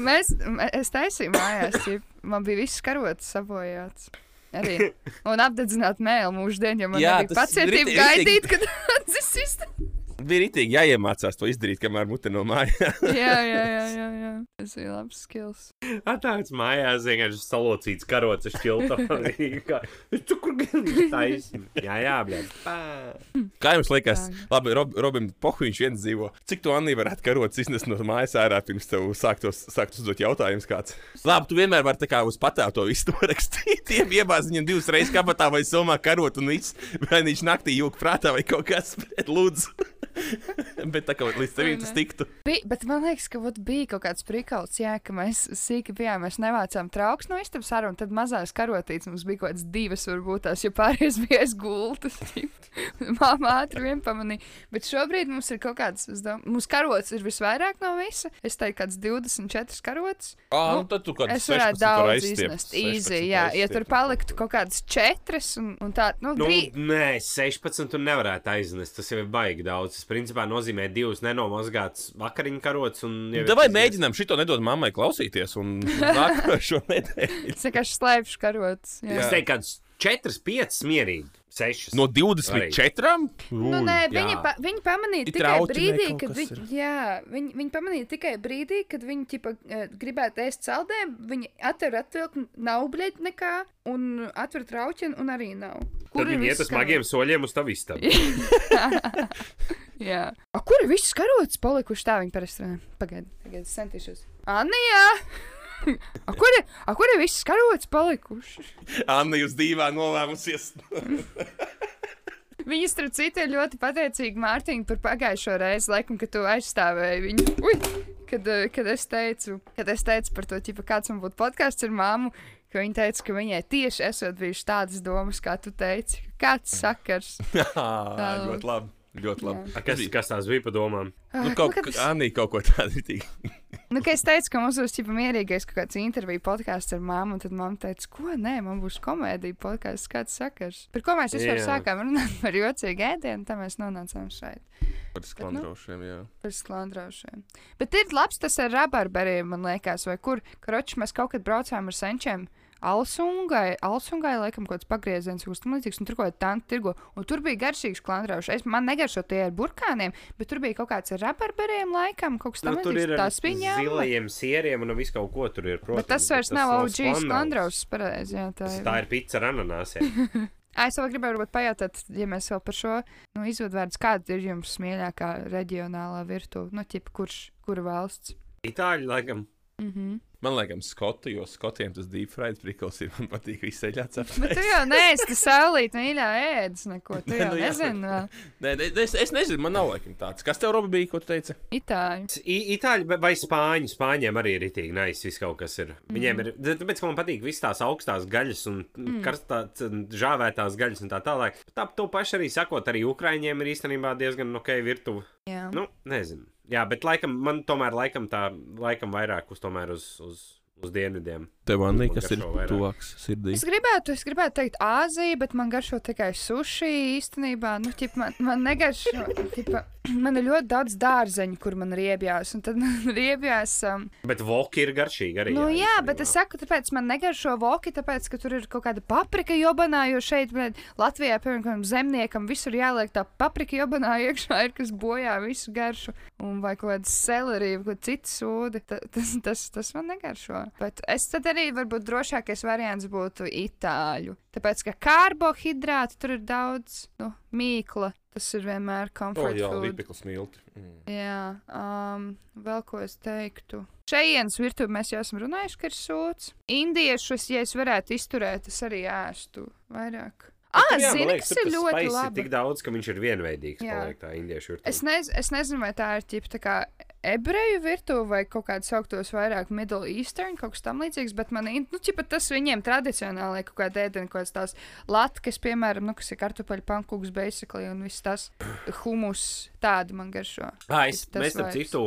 Mēs, es taisīju mājās, ķip. man bija viss karotes sabojāts. Arī. Un apdedzināt mēlu mūždien, jo man Jā, tas pacietība gaidīt, kad atdzisīs. Bija rītīgi jāiemācās to izdarīt, kamēr mute no mājās. jā, jā, jā, jā, jā. Tas bija labs skills. Atnāc mājās, vienkārši salocīts karotes šķilta. Cukurgēlu taisīs. Jā, jā, bļaļ. Kā jums liekas, labi, Rob, Robim Pohuļš viens dzīvo. Cik tu Anī varētu karotes iznest no mājas ārā pirms tev sāktos, sāktos uzdot jautājumus kāds? Labi, tu vienmēr vari tā kā uz patēvu to visu norakstīt. Tiem iebāz viņam divas reizes kabatā vai somā karot un viss. Vai viņš naktī jūg prātā vai kaut kas, bet lūdzu. bet tā kā līdz tevim tas tiktu. Bija, bet man liekas, ka vat, bija kaut kāds prikals, jā, ka mēs sīki bijām, mēs nevācām trauks no istabas ārā, un tad mazās karotītes mums bija kaut kādas divas, varbūt tās, jo pārējais bija aiz gultas. Māma ātri vien pamanīja. Bet šobrīd mums ir kaut kāds, es domāju, mums karots ir visvairāk no visa. Es teiktu, kāds 24 karots. Ah, Nu, nu, tad tu kaut Es varētu daudz iznest. Īzi, jā, ja tur paliktu kaut kādas četras un, un tā, nu, Nu, drī... nē, 16 tur nevarētu aiznest. Tas jau ir baigi daudz. Tas principā nozīmē divas nenomazgātas vakariņu karotes. tas mēģinām šito nedot mammai klausīties un nākošo nedēļu. es vienkārši slēpšu karots. diezgan- Jā. Es teiktu, kāds 4, 5 mierīgi. 6. No 24? Nu, nē, viņi, pa, viņi pamanīja Ir tikai brīdī, kad viņi, jā, viņi, viņi pamanīja tikai brīdī, kad viņi ķipa, eh, gribētu ēst saldēm. Viņi atver atvilkt, nav bļēt nekā, un atver trauķi, un arī nav. Tad ir viņi iet uz smagiem soļiem uz tavu istabu. karotes? Jā. A, kur ir viss karots palikuši tā? Viņi parasti runā. Pagaidi, pagaidi, es centīšos. Anijā! A, kur ir, a, kur ir viss karots palikuši? Anna, jūs divā nolēmusies. Viņi starp citu ir ļoti pateicīgi Mārtiņai par pagājušo reizi, laikam, kad tu aizstāvēji viņu. Ui! Kad, eh, kad, es teicu, kad es teicu par to, ķipa, kāds man būtu podkāsts ar māmu, ka viņa teica, ka viņai tieši esot bijušas tādas domas, kā tu teici. Kāds sakars? ļoti labi. Ļoti labi. A, Kas, kas tās bija pa domām? Nu, kaut kad kā es- Anī kaut ko tādu. Nu, es teicu, ka mums būs ķipa mierīgais kaut kāds interviju podkāsts ar māmu, un tad mamma teica, ko nē, man būs komēdija podkāsts, kāds sakars. Par ko mēs vispār sākām runāt par jocīgu ēdienu, tā mēs nonācām šeit. Par sklandrošiem, jā. Par sklandraušiem. Bet ir labs tas ar rabarberiem, man liekas, vai kur. Karoči mēs kaut kad braucām ar senčiem. Alsungai, Alsungai, laikam, kaut kāds pagrieziens, kas tam līdzīgs, un tur kaut kāda tanka tirgo. Un tur bija garšīgs klandrauši. Es man negaršo tie ar burkāniem, bet tur bija kaut kāds ar rabarberiem, laikam, kaut kas Nu, tam ir līdzīgs. Tas bija zilajiem sieriem un visu kaut ko tur ir. Protams, Bet tas vairs nav OG sklandrausis, pareizi, jā, tā ir. Tā ir pizza ar ananāsiem. Ā, Es vēl gribēju pajautāt, ja mēs vēl par šo nu, izvadvārdus, kāda ir jums mīļākā reģionālā virtuve, nu, ķipa, kurš, kura valsts? Itāļi, laikam. Mhm. Mm Man liekas, Skoti, jo Skotiem tas deep fried prikals ir. Man patīk visu ceļā cept. Bet tu jau neesi tas saulīt, mīļā ēdas neko. Tu Nē, jau nu jā. nezini. Nē, nē, es, es nezinu, man nav laikam tāds. Kas tev, Robi, bija, ko tu teici? Itāļu. I, itāļi vai- vai spāņi? Spāņiem arī ir itīgi nice, viss kaut kas ir. Viņiem ir, tāpēc, ka man patīk visas tās augstās gaļas un mm. karstās žāvētās gaļas un tā tālāk. Tā to pašu arī sakot, arī Ukraiņiem ir īstenībā diezgan ok virtuve. Jā. Nu, nezinu. Jā, bet laikam, man tomēr laikam tā, laikam vairāk uz, tomēr uz, uz, uz dienvidiem. Tev, Anī, Man kas ir tuvāks sirdī? Es gribētu, es gribētu teikt, Āzija, bet man garšo tikai sushi īstenībā. Nu, ķip, man, man negaršo. Ķipa, man ir ļoti daudz dārzeņu, kur man riebjās. Un tad man riebjās. Um, Bet voki ir garšīgi arī. nu, jā, jā, bet es saku, tāpēc man negaršo voki, tāpēc, ka tur ir kaut kāda paprika jobanā, jo šeit, bļed, Latvijā, piemēram, zemniekam visur jāliek tā paprika jobanā iekšā, ir kas bojā visu garšu. Un vai kaut kāda selerija, vai kaut cits sūdi. Ta- Tas, tas, tas man negaršo. Bet es tad arī varbūt drošākais variants būtu itāļu. Tāpēc, ka karbohidrāti tur ir daudz, nu, mīkla. Tas ir vienmēr O, comfort jā, food. lipikls milti. Mm. Jā, um, vēl ko es teiktu. Šejienes virtuvē mēs jau esam runājuši, ka ir sūds. Indiešus, ja es varētu izturēt, es arī ēstu vairāk. Ah, zini, kas ir ļoti labi. Tik daudz, ka viņš ir vienveidīgs. Jā. Paliek, tā indiešu ir. Es, nez, es nezinu, vai tā ir ģip, tā kā ebreju virtuve vai kaut kādā sauktos vairāk Middle Eastern, kaut kas tamlīdzīgs, bet man, in- nu, ķipa, tas viņiem tradicionāli kaut kāda ēdiena, kaut kāds tās latkas, piemēram, nu, kas ir kartupeļu pankūks, basically, un viss tas humus, tādi man garšo. Ah, es, Tas mēs tam citu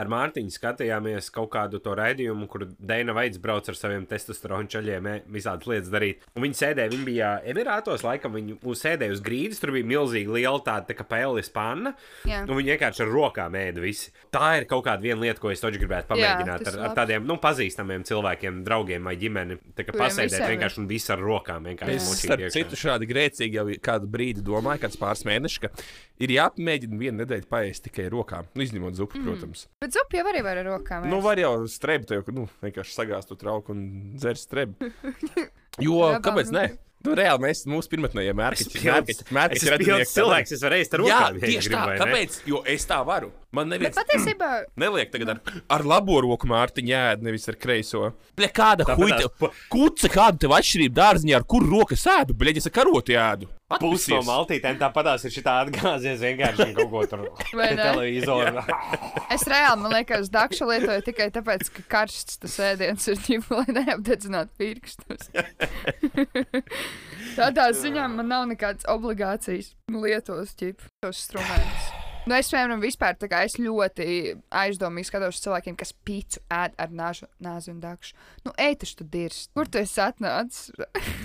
ar Mārtiņu skatījāmies kaut kādu to raidījumu, kur Dēna Veids brauc ar saviem testosteronu čaļiem, e, visādas lietas darīt. Un viņi sēdēja, viņi bija Emirātos, laikam viņi sēdēja uz grīdas, tur bija milzīga liela tāda tā kā pēlis panna, Jā. un viņi vienkārši ar rokām ēda visi. Tā ir kaut kāda lieta, ko es taču gribētu pamēģināt tas ar, ar tādiem, nu, pazīstamiem cilvēkiem, draugiem vai ģimeni. Tā kā pasēdēt vienkārši un visu ar rokām vienkārši Es starp citu šādi grēcīgi jau kādu brīdi domāju, kāds pāris mēnešus, ka ir jāpamēģina vienu nedēļu paēst tikai rokām, nu, izņemot zupu, mm. protams. Bet zupu jau arī var ar rokām. Nu, ēst. var jau strebt, jau nu, vienkārši sagāzt to trauku un dzert strebu. Jo, kāpēc nu. ne? Nu, reāli mēs mūsu pirmotnējie mērķi pilns- Es esmu pilns cilvēks, es varu ēst ar Jā, rokām. ja tieši gribu, tā. Kāpēc? Jo es tā varu. Man Bet neviens patiesībā neliek tagad ar, ar labo roku mārtiņu ēd, nevis ar kreiso. Bļa, kāda huīta? Kuca, kāda tev atšķirība dārziņā, ar kuru roku sēdu? Bļa, es ar karoti ēdu. Pusi no maltītēm tāpatās ir šī atgāzies vienkārši kaut ko tur televizoru. es reāli, man liekas, dakšu lietoju tikai tāpēc, ka karsts tas ēdiens ir ģip, lai neapdedzinātu pirkstus. Tādā ziņā man nav nekādas obligācijas lietot ģip, tos instrumentus. Nu, es, piemēram, vispār tā kā es ļoti aizdomīgi skatos uz cilvēkiem, kas pīcu ēd ar nāžu, nāzi un dakšu. Nu, ej, tas tu dirst. Kur tu esi atnācis?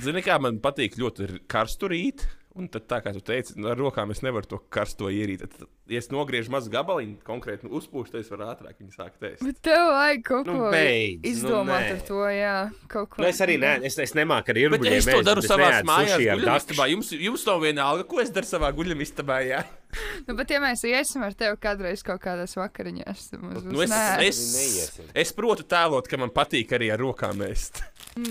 Zini, kā man patīk ļoti karstu rīt. Un tad, tā kā tu teici, nu, ar rokām es nevaru to karsto ierīt. Tad, ja es nogriežu mazu gabaliņu, konkrēti nu, uzpūšu, tad es varu ātrāk viņu sākt ēst. Bet tev vajag kaut Nu, ko beidz, nu, izdomāt nē. ar to, jā. Kaut ko. Nu, es arī ne, es, es nemāku ar Bet ierobežojumu. es to daru savā mājās, guļamistabā. Jums, jums nav vienalga, ko es daru savā guļamistabā. Jā. Nu, bet, ja mēs iesim ar tevi kādreiz kaut kādās vakariņās, tad mums Nu, es, nē. es, neiesim. es protu tēlot, ka man patīk arī ar rokām ēst.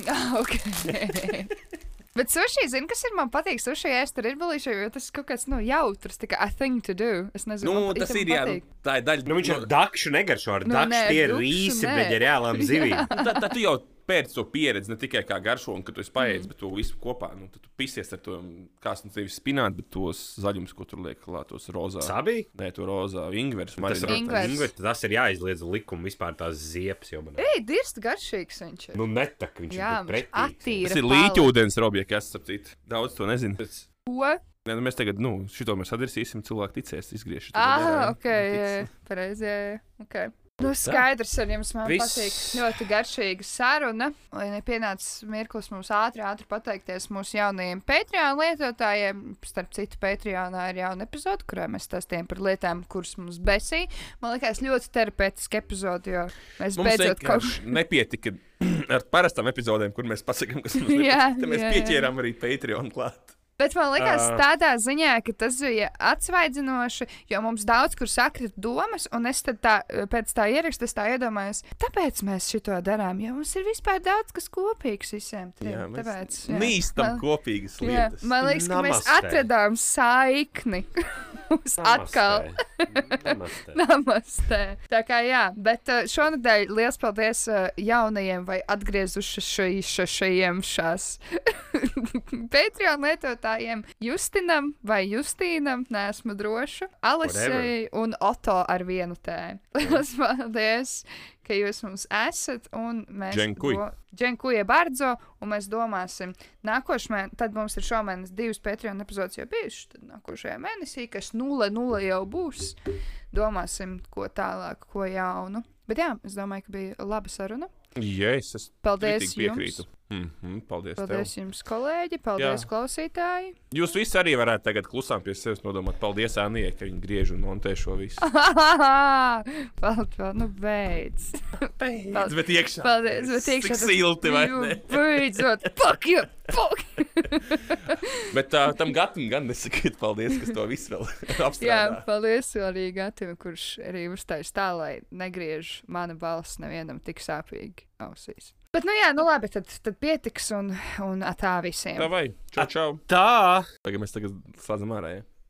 Ah, ok. Bet sushi, zini, kas ir man patīk? Sushi ēst ar irbalīšu, jo tas ir kaut kāds, nu, jautrs, tā kā a thing to do. Es nezinu, Nu, man tas ir jā, nu, patīk. tā ir daļa. Nu, viņš ar dakšu negaršo, ar Nu, dakšu nē, tie ir rīsi, bet ar reālām zivīm. Nu, tad tu jau pēc to pieredzi ne tikai kā garšo, un ka tu esi paēdis, Mm. bet to visu kopā. Nu, tad tu pisies ar to, kāds no tevis spināti, bet tos zaļumus, ko tur liek klāt, tos rozā. Sabī? Nē, to rozā ingveru. Tas, ir- Ingvers. Ingvers, tas ir jāizliedz likuma vispār tās ziepes. jau man- Ej, dirst garšīgs viņš ir. Nu, netak, viņš jā, ir pretī. attīra. Tas ir līķūdens robie, kas ap citu. Daudz to nezinu. Tas- Ko? Nē, nu, mēs tagad, nu, šito mēs atrisīsim, cilvēki ticēs, izgriež. šito Ah, ok, pareizi, jā, jā, ok. Nu, skaidrs, ar jums man Viss. patīk ļoti garšīga saruna. Lai nepienācis mirklis mums ātri, ātri pateikties mūsu jaunajiem Patreon lietotājiem. Starp citu, Patreonā ir jauna epizode, kurā mēs stāstījām par lietām, kuras mums besīja. Man liekas, ļoti terapeitiska epizode, jo mēs Mums beidzot kaut vienkārši nepietika ar parastām epizodēm, kur mēs pasakām, kas mums nepatīk. Tad mēs jā. pieķērām arī Patreon klāt. Bet man liekas, Ā. tādā ziņā, ka tas bija atsvaidzinoši, jo mums daudz kur sakrita domas, un es tad tā, pēc tā ieraksta tā iedomājos, tāpēc mēs šito darām, jo mums ir vispār daudz kas kopīgs visiem. trim, Jā, mēs tāpēc, jā. Nīstam Man- kopīgas Jā, lietas. man liekas, ka mēs Namaste. atradām saikni. Mums atkal Namaste. Namaste. Tā kā jā, bet uh, šonadēļ liels paldies uh, jaunajiem vai atgriezušajiem šās Patreon lietotājiem Justinam vai Justīnam, neesmu droša, Alisei un Oto ar vienu tēmu. Liels paldies, ka jūs mums esat un mēs Dženkuja Bardzo, un mēs domāsim, nākošais, tad mums ir šomēnes divas Patreon epizodes jau bijušas, tad nākošajā mēnesī, kas 0-0 jau būs, domāsim, ko tālāk, ko jaunu. Bet jā, es domāju, ka bija laba saruna. Jā, es es Paldies jums! piekrītu. Mm -hmm, paldies. Paldies Tev. jums, kolēģi! Paldies, Jā. klausītāji! Jūs visi arī varētu tagad klusām pie sevis nodomāt. Paldies, Anijai, ka viņi griež un montē šo visu. Paldies, nu beidz! Paldies, bet iekšā. Paldies, bet iekšā tas- silti, vai ne? Beidzot! Fuck you! Fuck! Bet uh, tam gatam gan nesakiet paldies, kas to visu vēl Jā, apstrādā. paldies arī Gatam, kurš arī uzstājas tā, lai negriež mana balss nevienam tik sāpīgi ausīs. Bet, nu jā, nu labi, tad, tad pietiks un, un tā visiem. Tā vai? Čau, čau. Tā! Tagad mēs tagad slēdzam ārā. Ja?